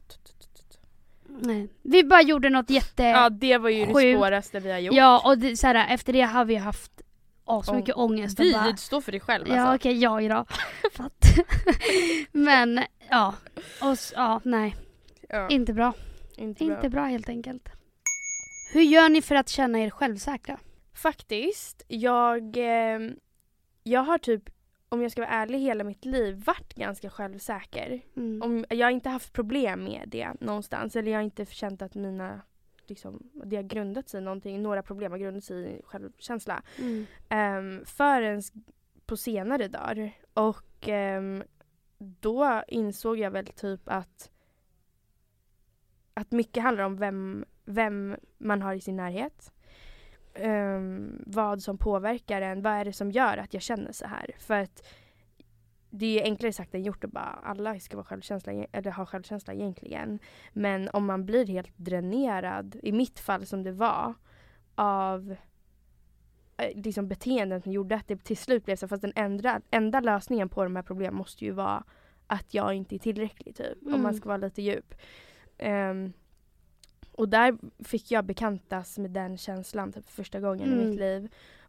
nej. Vi bara gjorde något jätte... Ja det var ju det Sjukt. svåraste vi har gjort. Ja och det, så här, efter det har vi haft asmycket ångest och Vi, bara, stå för dig själv Ja alltså. okej, jag idag. <laughs> Fatt. Men ja, och, ja nej, Ja, inte bra. Inte bra. Inte bra helt enkelt. Hur gör ni för att känna er självsäkra? Faktiskt, jag, eh, jag har typ, om jag ska vara ärlig, hela mitt liv varit ganska självsäker. Mm. Om, jag har inte haft problem med det någonstans. Eller jag har inte känt att mina, liksom, det har grundat sig i någonting. Några problem har grundat sig i självkänsla. Mm. Um, förrän s- på senare dagar. Och ehm, då insåg jag väl typ att att mycket handlar om vem, vem man har i sin närhet. Ehm, vad som påverkar en. Vad är det som gör att jag känner så här? För att det är enklare sagt än gjort att bara alla ska vara självkänsla, eller ha självkänsla egentligen. Men om man blir helt dränerad, i mitt fall som det var, av eh, liksom beteenden som gjorde att det till slut blev så fast den enda, enda lösningen på de här problemen måste ju vara att jag inte är tillräcklig typ. Om Mm. man ska vara lite djup. Ehm, och där fick jag bekantas med den känslan typ första gången i Mm. mitt liv.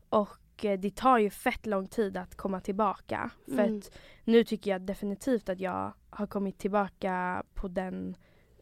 Och eh, det tar ju fett lång tid att komma tillbaka. För Mm. att nu tycker jag definitivt att jag har kommit tillbaka på den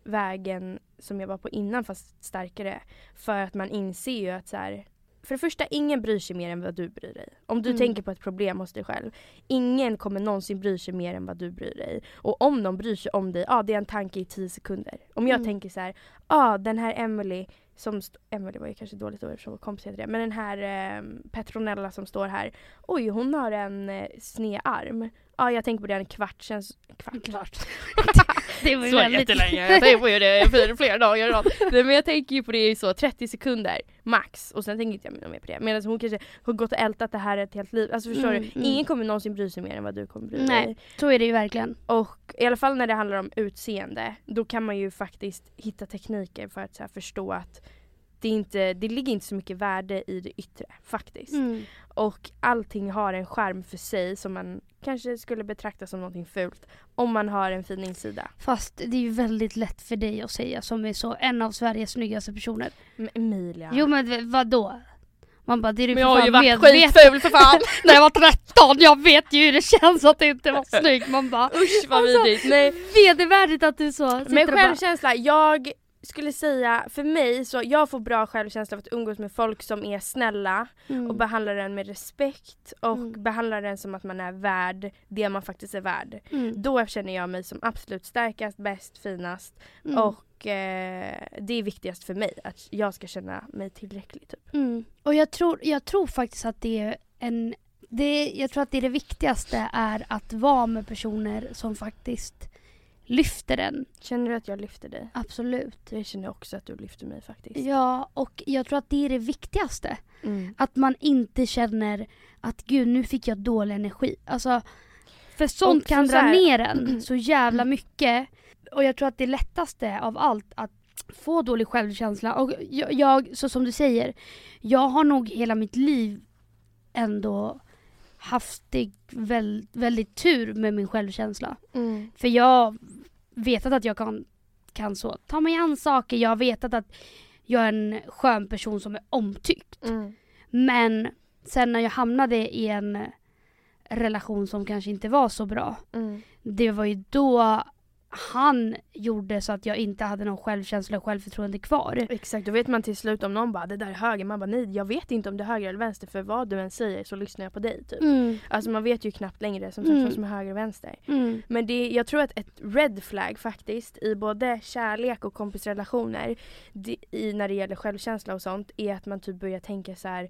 vägen som jag var på innan fast starkare. För att man inser ju att så här, för det första, ingen bryr sig mer än vad du bryr dig. Om du Mm. tänker på ett problem hos dig själv. Ingen kommer någonsin bry sig mer än vad du bryr dig. Och om de bryr sig om dig, ja det är en tanke i tio sekunder. Om jag Mm. tänker så här, ja den här Emily som Emily var ju kanske dåligt ord eftersom kompis heter det. Men den här eh, Petronella som står här. Oj hon har en eh, sned arm. Ja jag tänker på det en kvart sen. <laughs> Kvart. Klart. <laughs> det var ju Så väldigt... jättelänge. Jag tänker på det i flera, dagar i rad. <laughs> Nej, men jag tänker ju på det i så 30 sekunder max och sen tänker inte jag mer på det. Medan hon kanske har gått och ältat det här ett helt liv. Alltså förstår Mm, du? mm. Ingen kommer någonsin bry sig mer än vad du kommer bry dig. Nej. Så är det ju verkligen. Och i alla fall när det handlar om utseende, då kan man ju faktiskt hitta tekniker för att så här, förstå att det, är inte, det ligger inte så mycket värde i det yttre faktiskt. Mm. Och allting har en skärm för sig som man kanske skulle betrakta som någonting fult om man har en fin insida. Fast det är ju väldigt lätt för dig att säga som är så en av Sveriges snyggaste personer. Men Emilia. Jo men vadå? Man bara, det är du men jag har ju varit skitful för fan! <laughs> När jag var 13, jag vet ju hur det känns att inte vara snygg. Man bara, Usch vad Alltså, vidrigt. Nej. vedervärdigt att du så Men och bara, självkänsla, jag skulle säga för mig så jag får bra självkänsla av att umgås med folk som är snälla mm. och behandlar en med respekt och Mm. behandlar den som att man är värd det man faktiskt är värd. mm. Då känner jag mig som absolut starkast, bäst, finast Mm. och eh, det är viktigast för mig att jag ska känna mig tillräcklig. Typ. Mm. Och jag tror, jag tror faktiskt att det är en... Det, jag tror att det, är det viktigaste är att vara med personer som faktiskt lyfter en. Känner du att jag lyfter dig? Absolut. Jag känner också att du lyfter mig faktiskt. Ja, och jag tror att det är det viktigaste. Mm. Att man inte känner att gud nu fick jag dålig energi. Alltså, för sånt Och kan så dra här- ner en <clears throat> så jävla mycket. Och jag tror att det lättaste av allt att få dålig självkänsla. Och jag, jag, så som du säger, jag har nog hela mitt liv ändå haft det väl, väldigt tur med min självkänsla. Mm. För jag vetat att jag kan, kan så ta mig an saker. Jag har vetat att jag är en skön person som är omtyckt. Mm. Men sen när jag hamnade i en relation som kanske inte var så bra. Mm. Det var ju då han gjorde så att jag inte hade någon självkänsla och självförtroende kvar. Exakt, då vet man till slut om någon bara det där är höger, man bara nej jag vet inte om det är höger eller vänster för vad du än säger så lyssnar jag på dig typ. Mm. Alltså man vet ju knappt längre som sagt Mm. vad som är höger och vänster. Mm. Men det, jag tror att ett red flag faktiskt i både kärlek och kompisrelationer det, i, när det gäller självkänsla och sånt är att man typ börjar tänka så här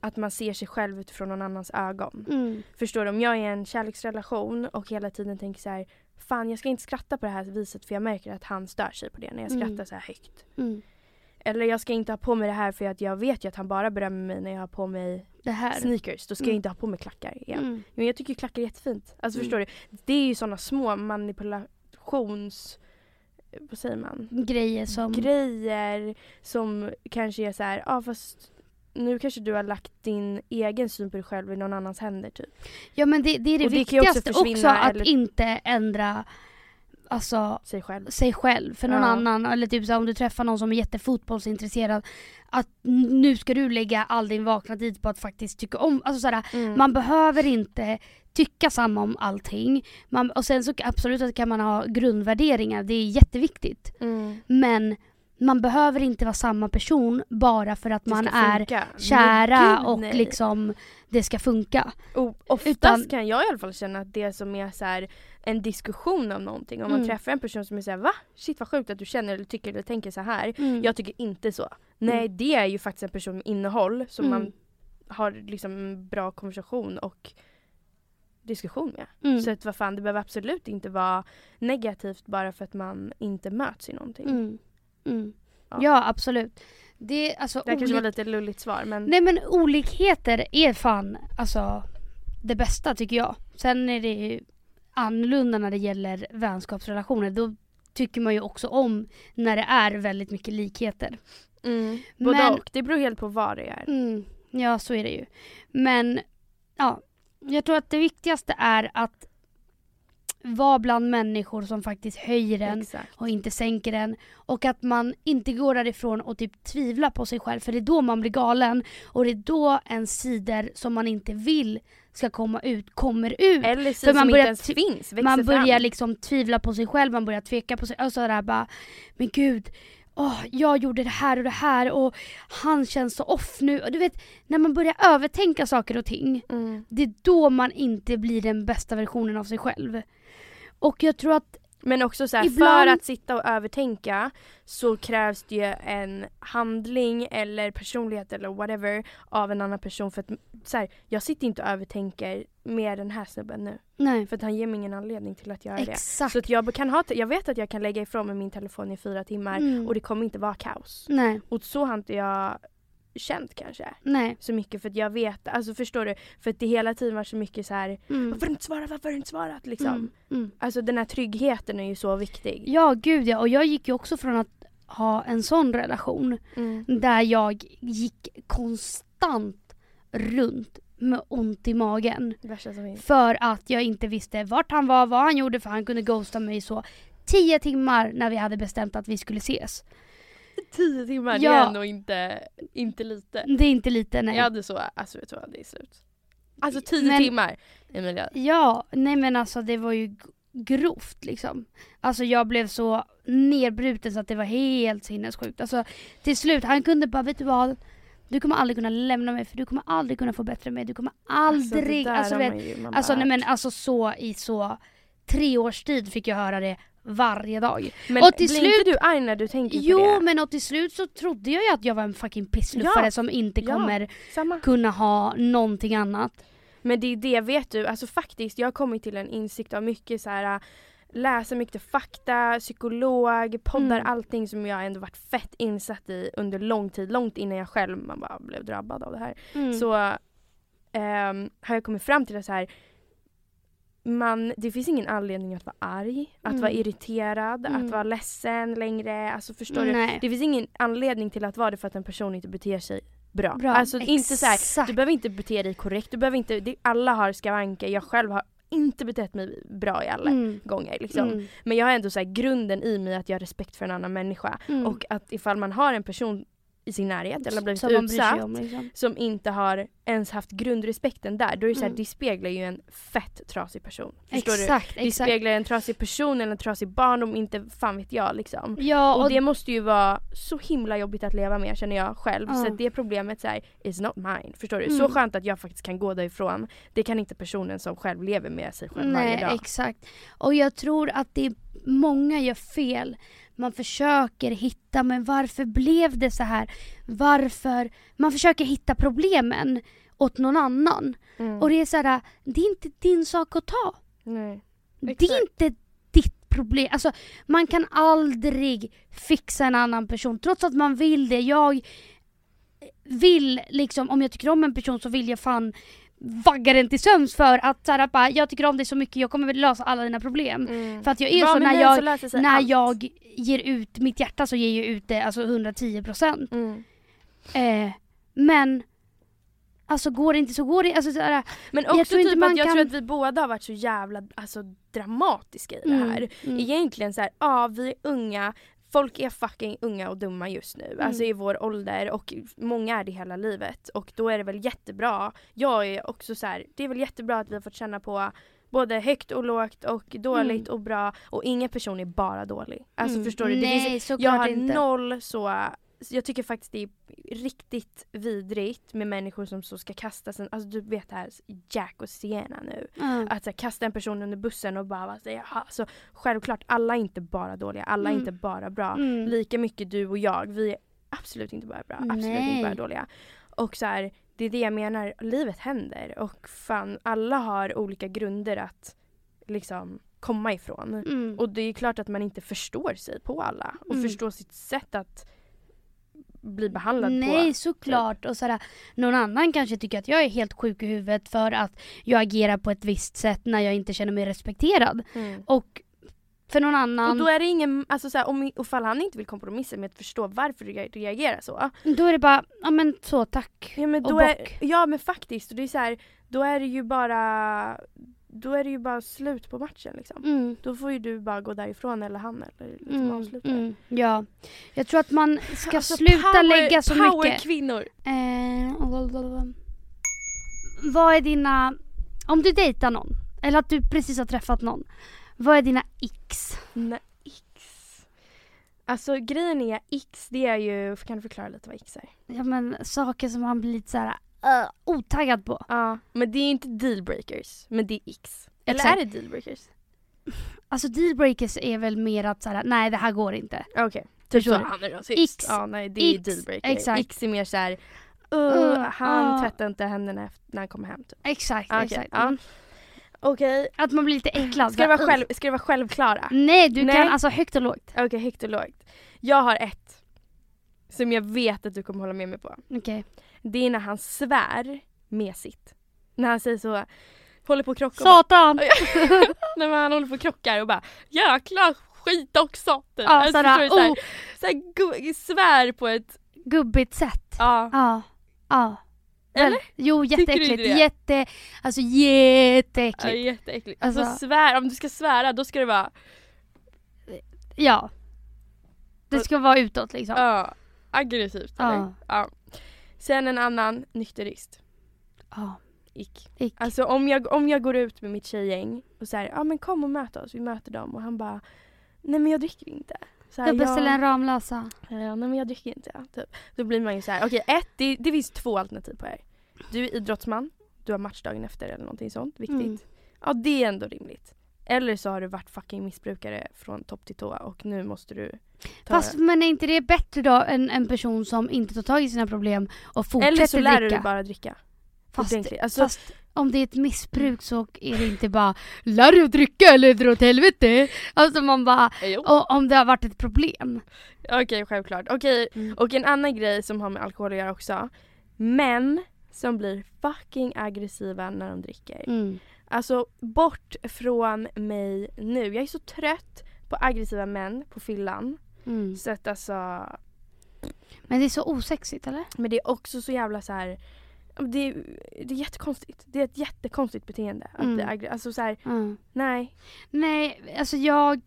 att man ser sig själv utifrån någon annans ögon. Mm. Förstår du? Om jag är i en kärleksrelation och hela tiden tänker så här fan jag ska inte skratta på det här viset för jag märker att han stör sig på det när jag Mm. skrattar så här högt. Mm. Eller jag ska inte ha på mig det här för att jag vet ju att han bara berömmer mig när jag har på mig sneakers. Då ska Mm. jag inte ha på mig klackar igen. Mm. Men jag tycker klackar är jättefint. Alltså Mm. förstår du? Det är ju sådana små manipulations... Vad säger man? Grejer som... Grejer som kanske är så här, ja fast nu kanske du har lagt din egen syn på dig själv i någon annans händer typ. ja men det, det är det Och det också viktigaste också, försvinna, att eller- inte ändra alltså, Sig själv. sig själv för någon Ja. annan. Eller typ så här, om du träffar någon som är jättefotbollsintresserad. Att nu ska du lägga all din vakna tid på att faktiskt tycka om. Alltså såhär, Mm. Man behöver inte tycka samma om allting. Man, och sen så absolut att kan man ha grundvärderingar, det är jätteviktigt. Mm. Men man behöver inte vara samma person bara för att man är funka. kära gud, och nej. liksom det ska funka. Och oftast Utan- kan jag i alla fall känna att det som är så här en diskussion om någonting. Om man Mm. träffar en person som är såhär va? Shit vad sjukt att du känner eller tycker eller tänker så här. Mm. Jag tycker inte så. Nej Mm. det är ju faktiskt en person med innehåll som Mm. man har liksom en bra konversation och diskussion med. Mm. Så att vad fan det behöver absolut inte vara negativt bara för att man inte möts i någonting. Mm. Mm. Ja. Ja. absolut. Det, alltså, Det här kanske var lite lulligt svar men Nej men olikheter är fan alltså det bästa tycker jag. Sen är det ju annorlunda när det gäller vänskapsrelationer. Då tycker man ju också om när det är väldigt mycket likheter. mm, både Men- och. Det beror helt på vad det är. Mm, ja, så är det ju. Men ja, jag tror att det viktigaste är att vara bland människor som faktiskt höjer en Exakt. och inte sänker den. Och att man inte går därifrån och typ tvivlar på sig själv för det är då man blir galen. Och det är då en sidor som man inte vill ska komma ut kommer ut. Eller För sidor man som inte börjar ens ty- finns, växer man börjar fram. liksom tvivla på sig själv, man börjar tveka på sig och sådär bara Men gud, åh, jag gjorde det här och det här och han känns så off nu. Och du vet, när man börjar övertänka saker och ting Mm. det är då man inte blir den bästa versionen av sig själv. Och jag tror att, Men också så här, Ibland- för att sitta och övertänka så krävs det ju en handling eller personlighet eller whatever av en annan person för att så här, jag sitter inte och övertänker med den här snubben nu nej, för att han ger mig ingen anledning till att göra det. exakt. Så att jag, kan ha, jag vet att jag kan lägga ifrån mig min telefon i fyra timmar Mm. och det kommer inte vara kaos. Nej, Och så har inte jag känt kanske nej. så mycket för att jag vet, alltså förstår du? För att det hela tiden var så mycket så här Mm. varför har du inte svarat, varför har du inte svarat liksom. Mm. Mm. Alltså den här tryggheten är ju så viktig. Ja, gud ja. Och jag gick ju också från att ha en sån relation Mm. där jag gick konstant runt med ont i magen. För att jag inte visste vart han var, vad han gjorde för han kunde ghosta mig så tio timmar när vi hade bestämt att vi skulle ses. Tio timmar, det Ja. är ändå inte, inte lite. Det är inte lite nej. Jag hade så, alltså vet du vad, det är slut. Alltså tio Men- timmar Emilia. Ja, nej men alltså det var ju grovt liksom. Alltså jag blev så nedbruten så att det var helt sinnessjukt. Alltså till slut, han kunde bara, vet du vad? Du kommer aldrig kunna lämna mig för du kommer aldrig kunna få bättre mig. Du kommer aldrig, alltså, alltså, det vet, alltså nej men alltså så i så tre års tid fick jag höra det varje dag. men och till blir slut- inte du arg när du tänker på Jo det? men och till slut så trodde jag ju att jag var en fucking pissluffare Ja. som inte Ja. kommer Samma. kunna ha någonting annat. Men det är det, vet du, alltså faktiskt jag har kommit till en insikt av mycket så här äh, läsa mycket fakta, psykolog, poddar, Mm. allting som jag ändå varit fett insatt i under lång tid, långt innan jag själv man bara blev drabbad av det här. Mm. Så ehm, har jag kommit fram till att så här man, det finns ingen anledning att vara arg, att Mm. vara irriterad, Mm. att vara ledsen längre. Alltså förstår du? Nej. Det finns ingen anledning till att vara det för att en person inte beter sig bra. Bra, Alltså inte så här, exakt. du behöver inte bete dig korrekt, du behöver inte, det, alla har skavanker, jag själv har inte betett mig bra i alla Mm. gånger liksom. Mm. Men jag har ändå så grunden i mig att jag har respekt för en annan människa. Mm. Och att ifall man har en person i sin närhet eller blivit Som utsatt om, liksom. som inte har ens haft grundrespekten där, då är det så här, Mm. det speglar ju en fett trasig person. Förstår du? Exakt, Det exakt. speglar en trasig person eller en trasig barndom, inte fan vet jag liksom. Ja, Och, och, det måste ju vara så himla jobbigt att leva med känner jag själv. Ja. Så det problemet så här, is not mine. Förstår du? Mm. Så skönt att jag faktiskt kan gå därifrån. Det kan inte personen som själv lever med sig själv varje nej, dag. exakt. Och jag tror att det är många gör fel. Man försöker hitta, men varför blev det så här? Varför? Man försöker hitta problemen åt någon annan. Mm. Och det är så här, det är inte din sak att ta. Nej. Det är inte ditt problem. Alltså, man kan aldrig fixa en annan person trots att man vill det. Jag vill liksom, om jag tycker om en person så vill jag fan vagga den till sömns för att så här, bara, jag tycker om dig så mycket, jag kommer väl lösa alla dina problem. Mm. För att jag är Var så när jag, så när allt. jag ger ut mitt hjärta så ger jag ut det alltså 110%. Mm. Eh, men alltså går det inte så går det alltså, så här, Men Jag också tror inte typ att jag kan- tror att vi båda har varit så jävla alltså, dramatiska i det mm, här. mm. Egentligen så här, ja vi är unga, folk är fucking unga och dumma just nu. Mm. Alltså i vår ålder och många är det hela livet. Och då är det väl jättebra, jag är också så här, det är väl jättebra att vi har fått känna på både högt och lågt och dåligt och bra och ingen person är bara dålig. Alltså Mm. förstår du? Det Nej, finns, jag har inte. noll så jag tycker faktiskt det är riktigt vidrigt med människor som så ska kasta sin, alltså du vet det här Jack och Sienna nu. Ja. Att så här, kasta en person under bussen och bara så här, "Jaha." alltså, självklart alla är inte bara dåliga, alla är Mm. inte bara bra. Mm. Lika mycket du och jag, vi är absolut inte bara bra, absolut Nej. inte bara dåliga. Och så här, det är det jag menar, livet händer och fan alla har olika grunder att liksom komma ifrån. Mm. Och det är klart att man inte förstår sig på alla och Mm. förstår sitt sätt att bli behandlad Nej på. såklart. Och sådär, någon annan kanske tycker att jag är helt sjuk i huvudet för att jag agerar på ett visst sätt när jag inte känner mig respekterad. Mm. Och för någon annan, Och då är det ingen, alltså så här, om ifall han inte vill kompromissa med att förstå varför du reagerar så. då är det bara, ja men så tack. Ja men, Och då är, bock. ja men faktiskt, och det är så här, då är det ju bara då är det ju bara slut på matchen liksom. Mm. Då får ju du bara gå därifrån eller han eller liksom Mm, avsluta. mm, ja. Jag tror att man ska Alltså, sluta power, lägga så power mycket. kvinnor! Eh, vad är dina, om du dejtar någon, eller att du precis har träffat någon. Vad är dina x? Nej, X. Alltså grejen är X, det är ju, kan du förklara lite vad X är? Ja men saker som man blir lite såhär uh, otaggad på. Ja, men det är inte dealbreakers, men det är X. Eller Exakt. är det dealbreakers? Alltså dealbreakers är väl mer att såhär, nej det här går inte. Okej. Typ Förstår så, han är rasist. X. Ja, nej det är X, dealbreaker. exakt. X är mer såhär, uh, Uh, han uh. tvättar inte händerna när han kommer hem. Typ. Exakt, Okej, exakt. Mm. Okej. Att man blir lite äcklad. Ska, det vara själv, ska det vara självklara? Nej du Nej. kan alltså högt och lågt. Okej, högt och lågt. Jag har ett. Som jag vet att du kommer hålla med mig på. Okej. Det är när han svär med sitt. När han säger så, håller på och bara, Satan! <laughs> när han håller på och krockar och bara jäkla skit också. Typ. Ja, Alltså, sådär, såhär, oh, såhär, gu- svär på ett, gubbigt sätt. ja. Ja. Ja. Eller? Jo, jätteäckligt. Jätte, alltså Ja, jätteäckligt. jätteäckligt. Alltså, Alltså- svär, om du ska svära då ska det vara Ja. Det ska vara utåt liksom. ja, aggressivt eller? Ja. Ja. Sen en annan nykterist. Ja. Ick. Ick. Alltså om jag, om jag går ut med mitt tjejgäng och säger ja men kom och möt oss, vi möter dem och han bara nej men jag dricker inte. Så här, Jag beställer en Ramlösa. Ja, nej men jag dricker inte. Typ. Då blir man ju så här. okej ett, det, det finns två alternativ på här. Du är idrottsman, du har match dagen efter eller någonting sånt, viktigt. Mm. Ja det är ändå rimligt. Eller så har du varit fucking missbrukare från topp till tå och nu måste du ta Fast men är inte det bättre då än en person som inte tar tag i sina problem och fortsätter Eller så lär du dricka? dig bara dricka. Fast. Alltså, fast om det är ett missbruk så är det inte bara lär dig att dricka eller dra åt helvete. Alltså man bara, jo. och, om det har varit ett problem. Okej självklart. Okej Mm. och en annan grej som har med alkohol att göra också. Män som blir fucking aggressiva när de dricker. Mm. Alltså bort från mig nu. Jag är så trött på aggressiva män på fyllan. Mm. Så att alltså, Men det är så osexigt eller? men det är också så jävla så här. Det är, det är jättekonstigt. Det är ett jättekonstigt beteende. Att Mm. bli alltså så här, Mm. nej. Nej, alltså jag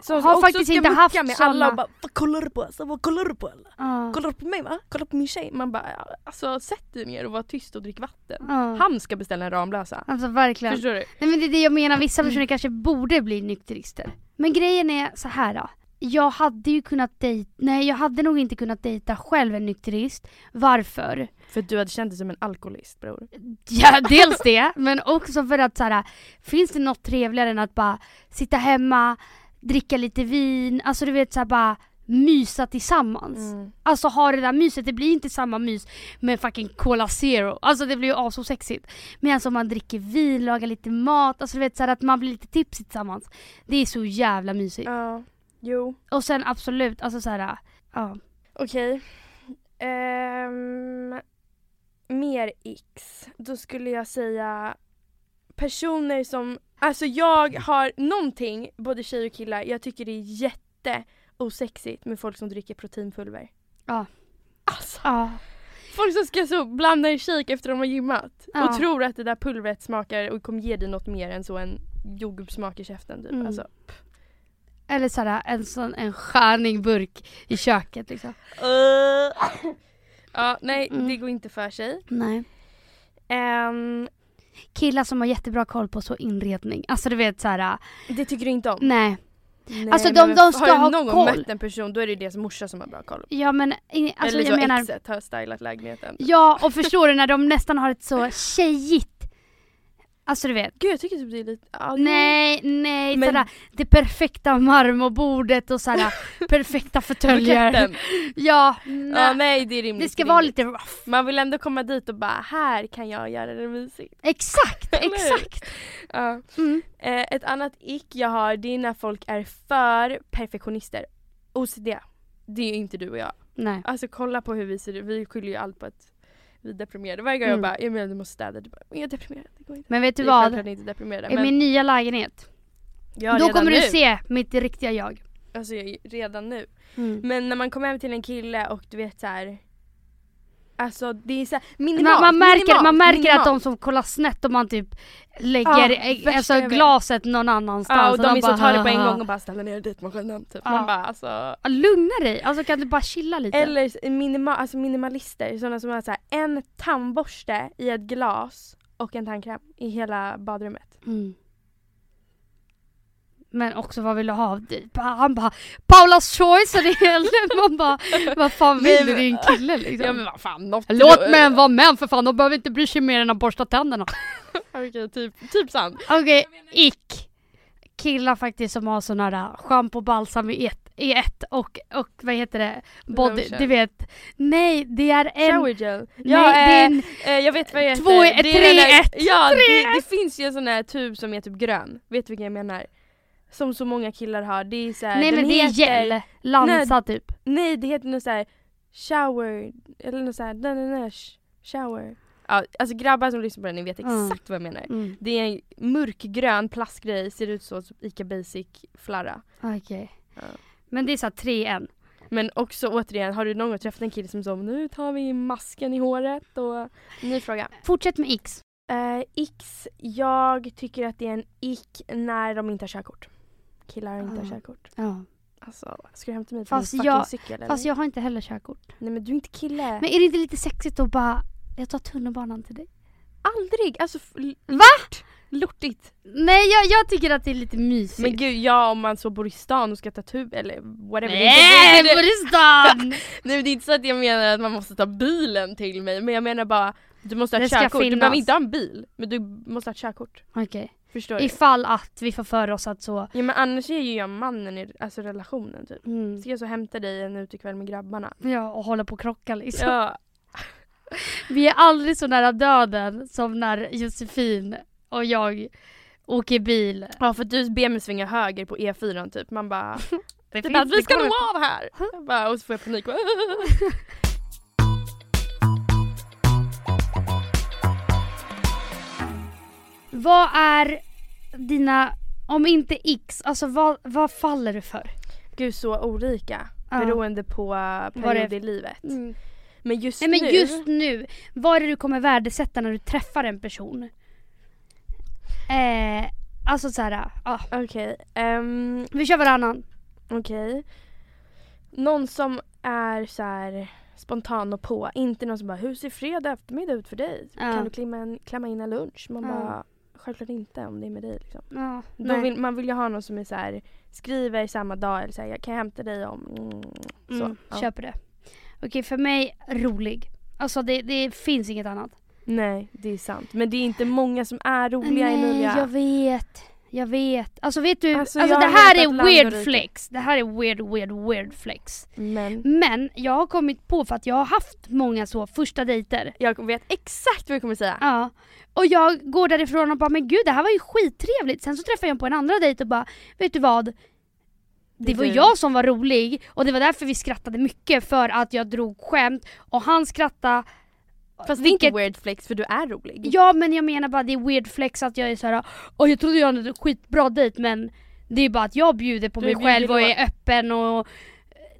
Som har faktiskt inte haft med såna- alla och bara vad kollar du på? Alltså, vad kollar du på? Eller? Ja. Kollar du på mig va? Kollar du på min tjej? Man bara alltså sätt dig ner och var tyst och drick vatten. Ja. Han ska beställa en Ramlösa. Alltså verkligen. Förstår du? Nej men det är det jag menar, vissa Mm. personer kanske borde bli nykterister. Men grejen är så här då. Jag hade ju kunnat dejta, nej jag hade nog inte kunnat dejta själv en nykterist. Varför? För att du hade känt dig som en alkoholist bror. <laughs> Ja, dels det, men också för att så här, finns det något trevligare än att bara sitta hemma, dricka lite vin, alltså du vet så här, bara mysa tillsammans. Mm. Alltså ha det där myset, det blir inte samma mys med fucking Cola Zero. Alltså det blir ju asosexigt. Men alltså om man dricker vin, lagar lite mat, alltså du vet så här, att man blir lite tipsig tillsammans. Det är så jävla mysigt. Ja, jo. Och sen absolut, alltså så här, ja. Okej. Ehm, mer X. Då skulle jag säga personer som, alltså jag har någonting, både tjejer och killar, jag tycker det är jätte osexigt med folk som dricker proteinpulver. Ja. Alltså, Ja. folk som ska så blanda i shake efter de har gymmat Ja. och tror att det där pulvret smakar och kommer ge dig något mer än så en jordgubbssmak i käften typ. Mm. Alltså. Eller så här, en sån en skärning burk i köket liksom. <coughs> ja, nej Mm. det går inte för sig. Nej. Ehm, Killar som har jättebra koll på så inredning. Alltså du vet så här, det tycker du inte om? nej. Nej, Alltså, de- de har ska ha någon gång koll. mött en person då är det deras morsa som har bra koll. Ja men, alltså Eller så jag menar, exet har stylat lägenheten. ja och förstår du när de nästan har ett så tjejigt, alltså du vet. Gud jag tycker typ det är lite... Jo. Nej, nej, Men- sådär, det perfekta marmorbordet och sådär <laughs> perfekta fåtöljer. Ja, nej. Ja nej det är rimligt. det ska är vara rimligt. lite rough. Man vill ändå komma dit och bara här kan jag göra det mysigt. Exakt, exakt. Ja. Mm. Eh, ett annat ick jag har det är när folk är för perfektionister. OCD. Det är ju inte du och jag. Nej. Alltså kolla på hur vi ser ut. Vi skyller ju allt på att vi är deprimerade. Varje gång Mm. jag bara Emil du måste städa. Du bara, jag är deprimerad. Det går inte. Men vet du är vad? självklart inte deprimerade. I Men min nya lägenhet, ja, då kommer nu. du se mitt riktiga jag. Alltså jag, redan nu. Mm. Men när man kommer hem till en kille och du vet så här. Alltså det är så här, minimalt, Man, man märker, minimalt, man märker minimalt. att de som kollar snett om man typ lägger Ja, alltså, glaset någon annanstans. Ja och de är så tar det på en bara, gång och bara ställer ner dit maskinen typ. Ja. Man bara alltså. "Ah, Lugna dig, alltså kan du bara chilla lite? Eller minima, alltså minimalister, sådana som har så här, en tandborste i ett glas och en tandkräm i hela badrummet. Mm. Men också vad vill du ha? Han bara Paulas choice och det är <laughs> Man bara Vad fan vill du? Det är en kille liksom. Ja men vad fan, något Låt män vara män för fan, de behöver inte bry sig mer än att borsta tänderna. <laughs> Okej typ, typ sant. Okej, ick. Killar faktiskt som har såna där schampo och balsam i ett, i ett och, och vad heter det? Body, du vet. Nej, det är en... Shower gel. Nej, Ja, det är eh, en eh, jag vet vad det heter. Två Det är tre ett. Ja, Tre det, det finns ju en sån här tub som är typ grön. Vet du vilken jag menar? Som så många killar har. Det är så här, Nej men det är heter, gel. Lansa typ. Nej det heter något så här shower, eller något så här, nej, nej, nej, sh- shower. Ja, alltså grabbar som lyssnar på den ni vet Mm. exakt vad jag menar. Mm. Det är en mörkgrön plastgrej, ser ut så som Ica Basic flarra. Okej. Ja. Men det är såhär 3-1. Men också återigen, har du någon gång träffat en kille som sa nu tar vi masken i håret och ny fråga. Fortsätt med X. Eh, X, jag tycker att det är en ick när de inte har körkort. Killar inte har Ah. körkort. Ja. Alltså, ska du hämta mig på Fast min fucking jag- cykel eller? Fast jag har inte heller körkort. Nej men du är inte kille. Men är det inte lite sexigt att bara, jag tar tunnelbanan till dig? Aldrig! Alltså Va? lort. Lortigt. Nej jag, jag tycker att det är lite mysigt. Men gud, ja om man så bor i stan och ska ta tub eller whatever. Det är Nej, inte, det, på det, stan! <laughs> nej men det är inte så att jag menar att man måste ta bilen till mig men jag menar bara du måste ha ett körkort. Du behöver inte ha en bil men du måste ha ett körkort. Okej. Förstår? Ifall att vi får för oss att så... Ja men annars är ju jag mannen i alltså, relationen typ. Mm, Ska jag så hämta dig en utekväll med grabbarna? ja, och hålla på och krocka liksom. Ja. <laughs> Vi är aldrig så nära döden som när Josefin och jag åker bil. ja för du ber mig svänga höger på E4 typ. Man bara, <laughs> Det det bara vi ska kommer- av här! Jag bara, och så får jag panik. <laughs> Vad är dina, om inte X, alltså vad, vad faller du för? Gud så olika. Ja. Beroende på period det- i livet. Mm. Men just Nej men nu. just nu, vad är det du kommer värdesätta när du träffar en person? Eh, alltså såhär, ja. Okej. ehm, Vi kör varannan. Okej. Någon som är så här spontan och på. Inte någon som bara hur ser fredag eftermiddag ut för dig? Ja. Kan du klämma in en lunch? Man Ja. bara självklart inte om det är med dig liksom. Ja, Då nej. vill, man vill ju ha någon som är så här skriver samma dag eller så här, jag kan hämta dig om mm, så. mm, ja. Köper det. Okej för mig, rolig. Alltså det, det finns inget annat. Nej det är sant. Men det är inte många som är roliga Emilia. jag vet. Jag vet. Alltså vet du, Alltså, alltså, det här är weird flex. Det här är weird, weird, weird flex. Men Men jag har kommit på för att jag har haft många så första dejter. jag vet exakt vad jag kommer säga. Ja. Och jag går därifrån och bara men gud det här var ju skittrevligt. Sen så träffar jag på en andra dejt och bara vet du vad? Det var du. jag som var rolig och det var därför vi skrattade mycket för att jag drog skämt och han skrattade. Fast det är inte Vilket- weird flex för du är rolig. Ja men jag menar bara det är weird flex att jag är såhär Åh jag trodde jag hade en skitbra dejt men det är bara att jag bjuder på Du mig själv och är öppen och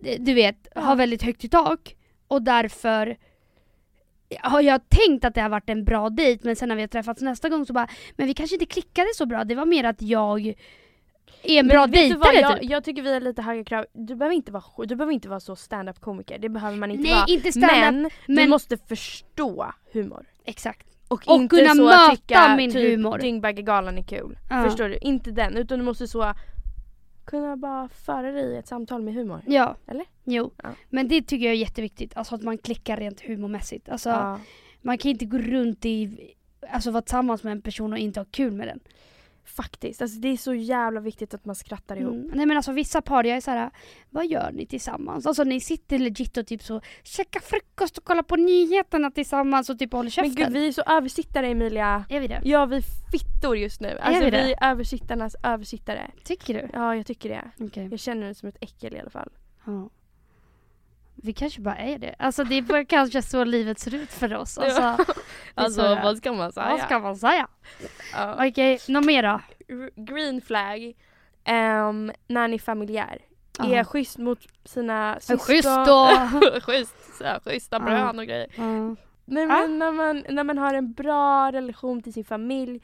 eh, du vet, Ja. har väldigt högt i tak. Och därför har jag tänkt att det har varit en bra dejt men sen när vi har träffats nästa gång så bara Men vi kanske inte klickade så bra, det var mer att jag är en bra dejtare jag, typ. jag tycker vi har lite höga krav. Du behöver inte vara, du behöver inte vara så stand-up komiker, det behöver man inte Nej vara. inte Men, men, du måste förstå humor. exakt. Och, Och inte kunna så möta tycka min typ humor. Dyngbaggegalan är kul. Ja. Förstår du? Inte den, utan du måste så kunna bara föra dig i ett samtal med humor. Ja. Eller? Jo. Ja. Men det tycker jag är jätteviktigt, alltså att man klickar rent humormässigt. Alltså, Ja. Man kan inte gå runt i, alltså vara tillsammans med en person och inte ha kul med den. Faktiskt, alltså det är så jävla viktigt att man skrattar ihop. Mm. Nej men alltså vissa par, jag är såhär, vad gör ni tillsammans? Alltså ni sitter legit och typ så käkar frukost och kollar på nyheterna tillsammans och typ håller Men käften. gud vi är så översittare Emilia. Är vi det? Ja vi är fittor just nu. Alltså vi vi, det? är översittarnas översittare. Tycker du? Ja jag tycker det. Okej. Jag känner det som ett äckel i alla fall. Ja. Vi kanske bara är det. Alltså det är kanske så livet ser ut för oss. Alltså, det är <laughs> Alltså så det är. vad ska man säga? vad ska man säga? Ja. Okej, något mer då? Green flag. ehm, när ni är familjär. Är Ja. schysst mot sina Ja, syskon. schysst då. <laughs> schysst, så här, schyssta Ja. brön och grejer. Ja. Ja. men när man, när man har en bra relation till sin familj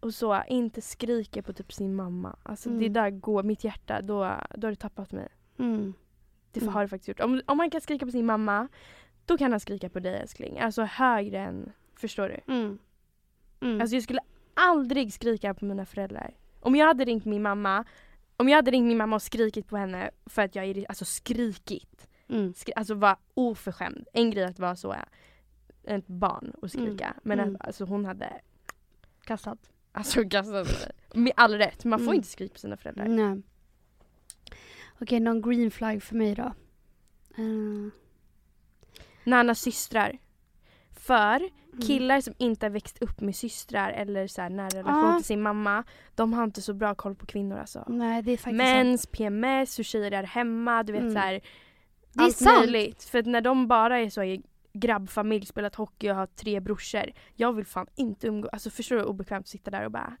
och så, inte skriker på typ sin mamma. Alltså det Mm. där går, mitt hjärta, då, då har det tappat mig. Mm. Det Mm. har det faktiskt gjort. Om, om man kan skrika på sin mamma, då kan han skrika på dig älskling. Alltså högre än, förstår du? Mm. Mm. Alltså jag skulle aldrig skrika på mina föräldrar. Om jag hade ringt min mamma, om jag hade ringt min mamma och skrikit på henne för att jag är, alltså skrikit. mm. Skri, alltså var oförskämd. En grej att vara så, äh, ett barn och skrika. Mm. Men Mm. att, alltså hon hade Kastat. alltså kastat. Med all rätt, man får Mm. inte skrika på sina föräldrar. Nej. Okej, någon green flag för mig då? Eh, När han har systrar. För mm. killar som inte har växt upp med systrar eller så här nära relation Ja. till sin mamma, de har inte så bra koll på kvinnor alltså. Nej, det är faktiskt sant. Mens, PMS, hur tjejer är hemma, du vet Mm. så här, Det är allt sant. möjligt. För när de bara är så i grabbfamilj, spelat hockey och har tre brorsor. Jag vill fan inte umgås, alltså förstår du hur obekvämt att sitta där och bara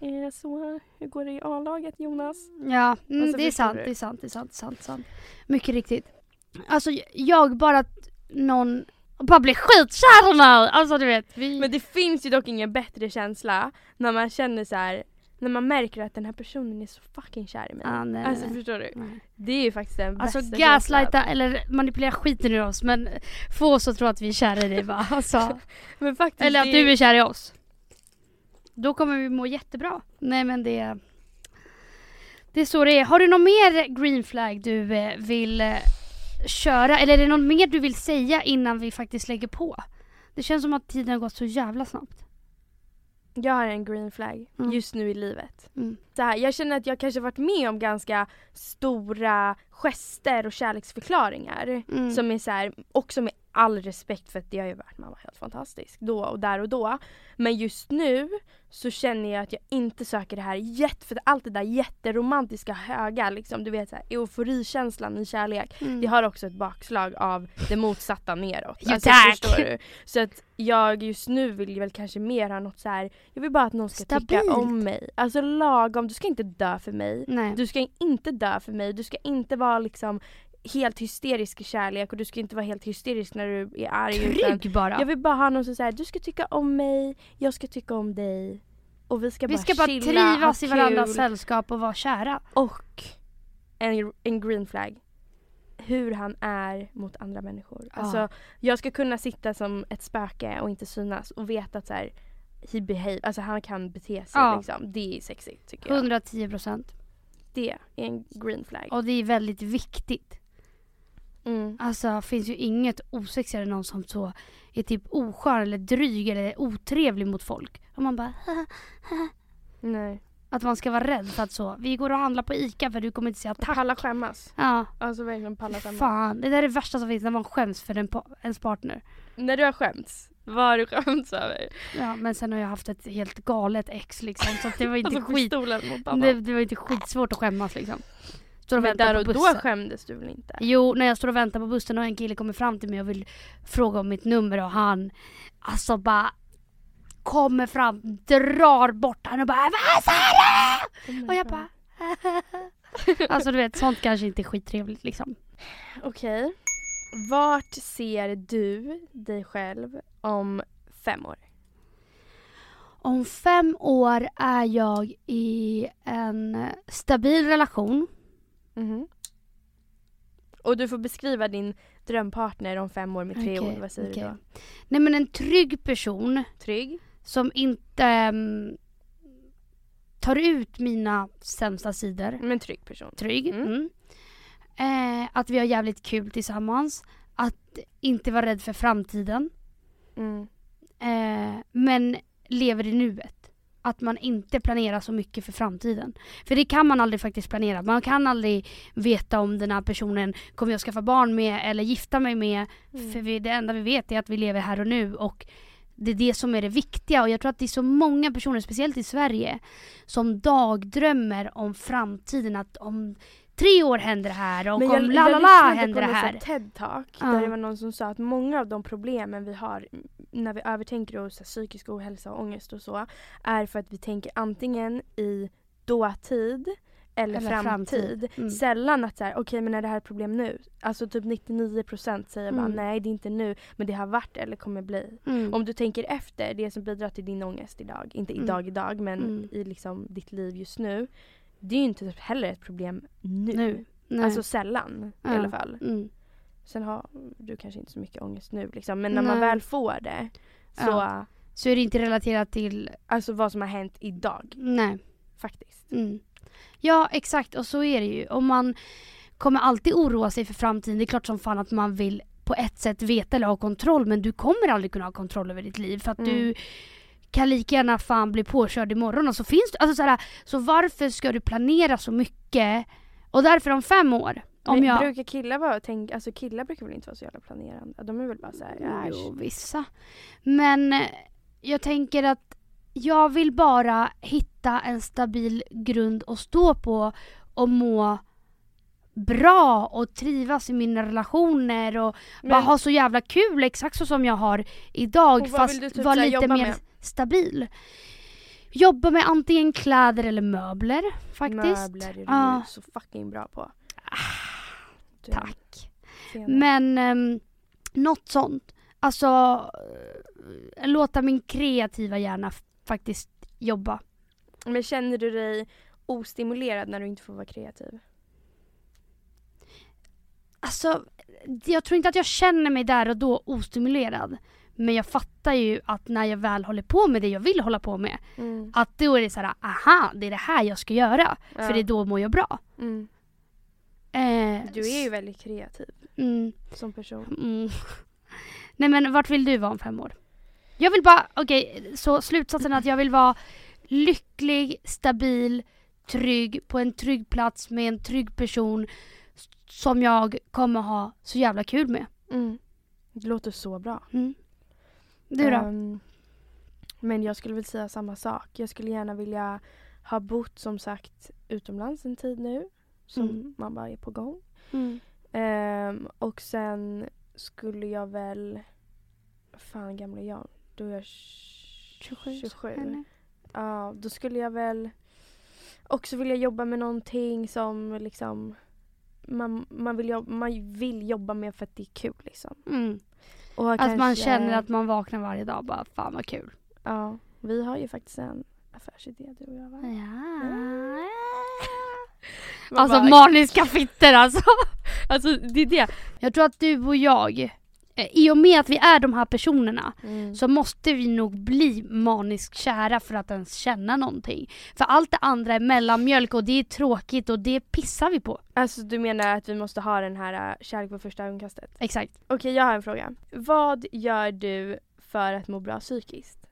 eh, så, hur går det i A-laget Jonas? Ja, mm, Alltså, det, är sant, det är sant, det är sant, sant, sant. Mycket riktigt. Alltså jag bara att någon bara blir skitkär mig. Alltså du vet. Vi... Men det finns ju dock ingen bättre känsla när man känner så här. när man märker att den här personen är så fucking kär i mig. ah, nej, alltså nej, förstår du? nej. Det är ju faktiskt den Alltså bästa gaslighta eller manipulera skiten ur oss men få oss att tro att vi är kära i dig va. Alltså. <laughs> Men faktiskt, Eller att det du är kär i oss. Då kommer vi må jättebra. Nej men det... Det är så det är. Har du någon mer green flag du eh, vill eh, köra? Eller är det något mer du vill säga innan vi faktiskt lägger på? Det känns som att tiden har gått så jävla snabbt. Jag har en green flag Mm. just nu i livet. Mm. Så här, jag känner att jag kanske varit med om ganska stora gester och kärleksförklaringar. Mm. Som är så här, också med all respekt för att det har ju varit man var helt fantastisk då och där och då. Men just nu så känner jag att jag inte söker det här jätte, för allt det där jätteromantiska höga liksom, du vet så här, euforikänslan i kärlek. Mm. Det har också ett bakslag av det motsatta neråt. <laughs> Ja, tack. förstår du? Så att jag just nu vill väl kanske mer ha något så här. jag vill bara att någon ska tycka Stabilt. om mig. Alltså lagom, du ska inte dö för mig. Nej. Du ska inte dö för mig, du ska inte vara liksom helt hysterisk i kärlek och du ska inte vara helt hysterisk när du är arg. Trygg bara. Jag vill bara ha någon som säger du ska tycka om mig, jag ska tycka om dig. Och vi ska vi bara ska bara chilla, trivas i varandras sällskap och vara kära. Och en, en green flag. Hur han är mot andra människor. Ja. Alltså jag ska kunna sitta som ett spöke och inte synas och veta att så här, he behave, alltså han kan bete sig Ja. liksom. Det är sexigt tycker jag. 110 procent. Det är en green flag. Och det är väldigt viktigt. Mm. Alltså finns ju inget osexigare än någon som så är typ oskön eller dryg eller otrevlig mot folk. Och man bara Nej. att man ska vara rädd för att så, vi går och handlar på ICA för du kommer inte säga tack. Palla skämmas. Ja, Alltså verkligen palla skämmas. fan. Det där är det värsta som finns när man skäms för en, ens partner. När du har skämts, vad har du skämts över? Ja, men sen har jag haft ett helt galet ex liksom så det var inte Alltså skit. Det, det var inte skitsvårt att skämmas liksom. Står och Men där på och då skämdes du väl inte? Jo, när jag står och väntar på bussen och en kille kommer fram till mig och vill fråga om mitt nummer och han alltså bara kommer fram, drar bort han och bara Vad sa du? Och jag bara <laughs> Alltså du vet, sånt kanske inte är skittrevligt liksom. Okej. Vart ser du dig själv om fem år? Om fem år är jag i en stabil relation. Mhm. Och du får beskriva din drömpartner om fem år med tre Okej, år. Vad säger okej. du då? Nej men en trygg person Trygg? som inte mm, tar ut mina sämsta sidor. Men trygg person. Trygg. Mm. Mm. Eh, att vi har jävligt kul tillsammans. Att inte vara rädd för framtiden. Mm. Eh, men lever i nuet. Att man inte planerar så mycket för framtiden. För det kan man aldrig faktiskt planera. Man kan aldrig veta om den här personen kommer jag skaffa barn med eller gifta mig med. Mm. För vi, det enda vi vet är att vi lever här och nu och det är det som är det viktiga och jag tror att det är så många personer, speciellt i Sverige, som dagdrömmer om framtiden. Att om tre år händer det här och Men om la la la händer det på någon här. sån TED-talk Ja. där det var någon som sa att många av de problemen vi har när vi övertänker här, psykisk ohälsa och ångest och så är för att vi tänker antingen i dåtid eller, Eller framtid. framtid. Mm. Sällan att så här, okej men är det här ett problem nu? Alltså typ 99% säger bara Mm. nej det är inte nu men det har varit eller kommer bli. Mm. Om du tänker efter, det som bidrar till din ångest idag, inte Mm. idag idag men Mm. i liksom ditt liv just nu. Det är ju inte heller ett problem nu. nu. Nej. Alltså sällan Ja. i alla fall. mm. Sen har du kanske inte så mycket ångest nu liksom. Men när man Nej. väl får det så, Ja. Så är det inte relaterat till, alltså vad som har hänt idag nej. faktiskt. Mm. Ja exakt och så är det ju. Och man kommer alltid oroa sig för framtiden. Det är klart som fan att man vill på ett sätt veta eller ha kontroll men du kommer aldrig kunna ha kontroll över ditt liv för att Mm. du kan lika gärna fan bli påkörd imorgon och så finns det, alltså så, här, så varför ska du planera så mycket? Och därför om fem år, om jag... Brukar killar vara, tänk, alltså killar brukar väl inte vara så jävla planerande? De är väl bara såhär, Jo, vissa. Men eh, jag tänker att jag vill bara hitta en stabil grund att stå på och må bra och trivas i mina relationer och bara Men- ha så jävla kul exakt så som jag har idag fast typ vara här lite mer med? Stabil. Jobba med antingen kläder eller möbler faktiskt. Möbler är du ju så fucking bra på. Du, Tack. Men um, något sånt. Alltså eh, låta min kreativa hjärna faktiskt jobba. Men känner du dig ostimulerad när du inte får vara kreativ? Alltså jag tror inte att jag känner mig där och då ostimulerad. Men jag fattar ju att när jag väl håller på med det jag vill hålla på med. Mm. Att då är det så här, aha det är det här jag ska göra. Ja. För det är då mår jag bra. Mm. Eh, Du är ju väldigt kreativ mm, som person. mm. <laughs> Nej men vart vill du vara om fem år? Jag vill bara, okej så slutsatsen är att jag vill vara lycklig, stabil, trygg på en trygg plats med en trygg person som jag kommer ha så jävla kul med. Mm. Det låter så bra. Mm. Du då? Ehm, men jag skulle väl säga samma sak. Jag skulle gärna vilja ha bott som sagt utomlands en tid nu. Som Mm. man bara är på gång. Mm. Ehm, och sen skulle jag väl... Fan gammal är jag? Då är jag 27. 27. Eller? Ja, då skulle jag väl också vilja jobba med någonting som liksom man, man, vill jobba, man vill jobba med för att det är kul liksom. Mm. Och Att man kanske- känner att man vaknar varje dag och bara fan vad kul. Ja, vi har ju faktiskt en affärsidé du och jag va? Ja. Man <laughs> Alltså bara- maniska fitter alltså. <laughs> alltså det är det. Jag tror att du och jag, i och med att vi är de här personerna Mm. så måste vi nog bli maniskt kära för att ens känna någonting. För allt det andra är mellanmjölk och det är tråkigt och det pissar vi på. Alltså du menar att vi måste ha den här äh, kärlek på första ögonkastet? Exakt. Okej, jag har en fråga. Vad gör du för att må bra psykiskt?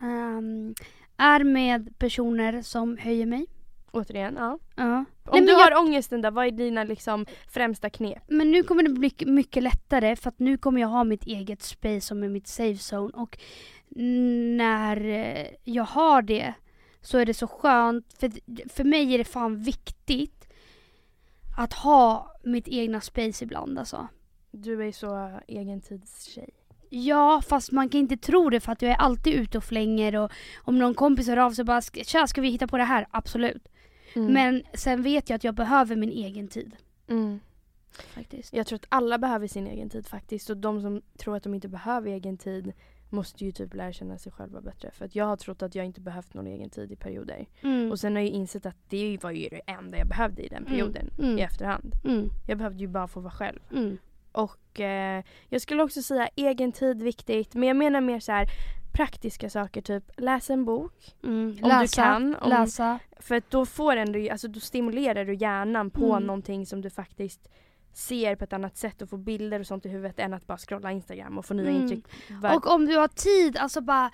Ehm, är med personer som höjer mig. Återigen, ja. Ja. Om Nej, du har jag- ångesten där, vad är dina liksom främsta knep? Men nu kommer det bli mycket lättare för att nu kommer jag ha mitt eget space som är mitt safe zone och när eh, jag har det så är det så skönt för, för mig är det fan viktigt att ha mitt egna space ibland alltså. Du är så egentidstjej. Ja, fast man kan inte tro det för att jag är alltid ute och flänger och om någon kompis hör av sig bara "Ska- “Tja, ska vi hitta på det här?” Absolut. Mm. Men sen vet jag att jag behöver min egen tid. Mm. Faktiskt. Jag tror att alla behöver sin egen tid faktiskt och de som tror att de inte behöver egen tid måste ju typ lära känna sig själva bättre. För att jag har trott att jag inte behövt någon egen tid i perioder. Mm. Och sen har jag insett att det var ju det enda jag behövde i den perioden Mm. i efterhand. Mm. Jag behövde ju bara få vara själv. Mm. Och eh, jag skulle också säga egen tid viktigt. Men jag menar mer så här praktiska saker typ läs en bok. Mm. Om du kan, om- läsa. För då får ändå, alltså då stimulerar du hjärnan på Mm. någonting som du faktiskt ser på ett annat sätt och får bilder och sånt i huvudet än att bara scrolla Instagram och få nya Mm. intryck. Och om du har tid, alltså bara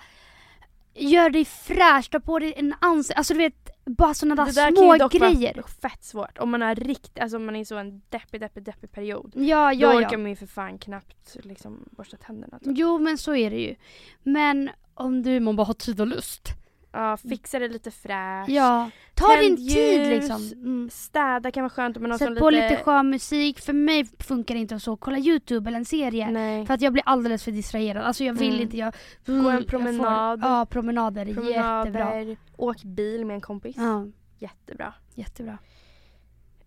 gör dig fräsch, ta på dig en ansikte, alltså du vet bara sådana där, det där små grejer. vara fett svårt. Om man har rikt, alltså om man är i så en deppig, deppig, deppig period. Ja, då ja, orkar ja. man ju för fan knappt liksom borsta tänderna. Typ. Jo men så är det ju. Men om du man bara har tid och lust. Ja, fixa det lite fräscht. Ja, ta Tänd din tid ljus. liksom. Mm. Städa kan vara skönt om man har Sätt på lite... lite skön musik. För mig funkar det inte att så kolla Youtube eller en serie. Nej. För att jag blir alldeles för distraherad. Alltså jag vill Mm. inte, jag... Gå en får- promenad. ja, promenader är jättebra. Promenader, åk bil med en kompis. Ja, Jättebra. jättebra.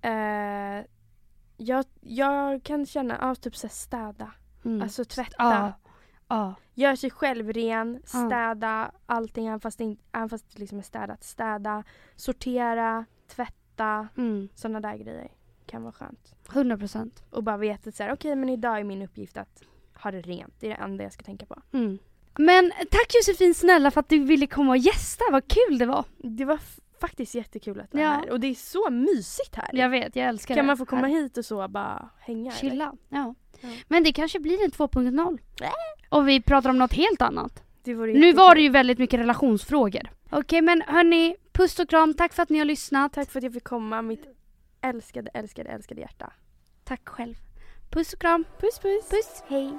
Eh, jag, jag kan känna, ja typ så städa. Mm. Alltså tvätta. Ja. Ja. Gör sig själv ren, städa allting även fast det, även fast det liksom är städat. Städa, sortera, tvätta, Mm. sådana där grejer kan vara skönt. 100 procent. Och bara veta att okej men idag är min uppgift att ha det rent. Det är det enda jag ska tänka på. Mm. Men tack Josefin snälla för att du ville komma och gästa, vad kul det var. Det var faktiskt jättekul att vara Ja. här. Och det är så mysigt här. Jag vet, jag älskar det. kan man få komma Här. hit och så bara hänga? Chilla. Ja. Ja. Men det kanske blir en 2.0. Äh. Och vi pratar om något helt annat. Nu var det ju väldigt mycket relationsfrågor. Okej men hörni, puss och kram, tack för att ni har lyssnat. Tack för att jag fick komma, mitt älskade, älskade, älskade hjärta. Tack själv. Puss och kram. Puss puss! Puss. Hej!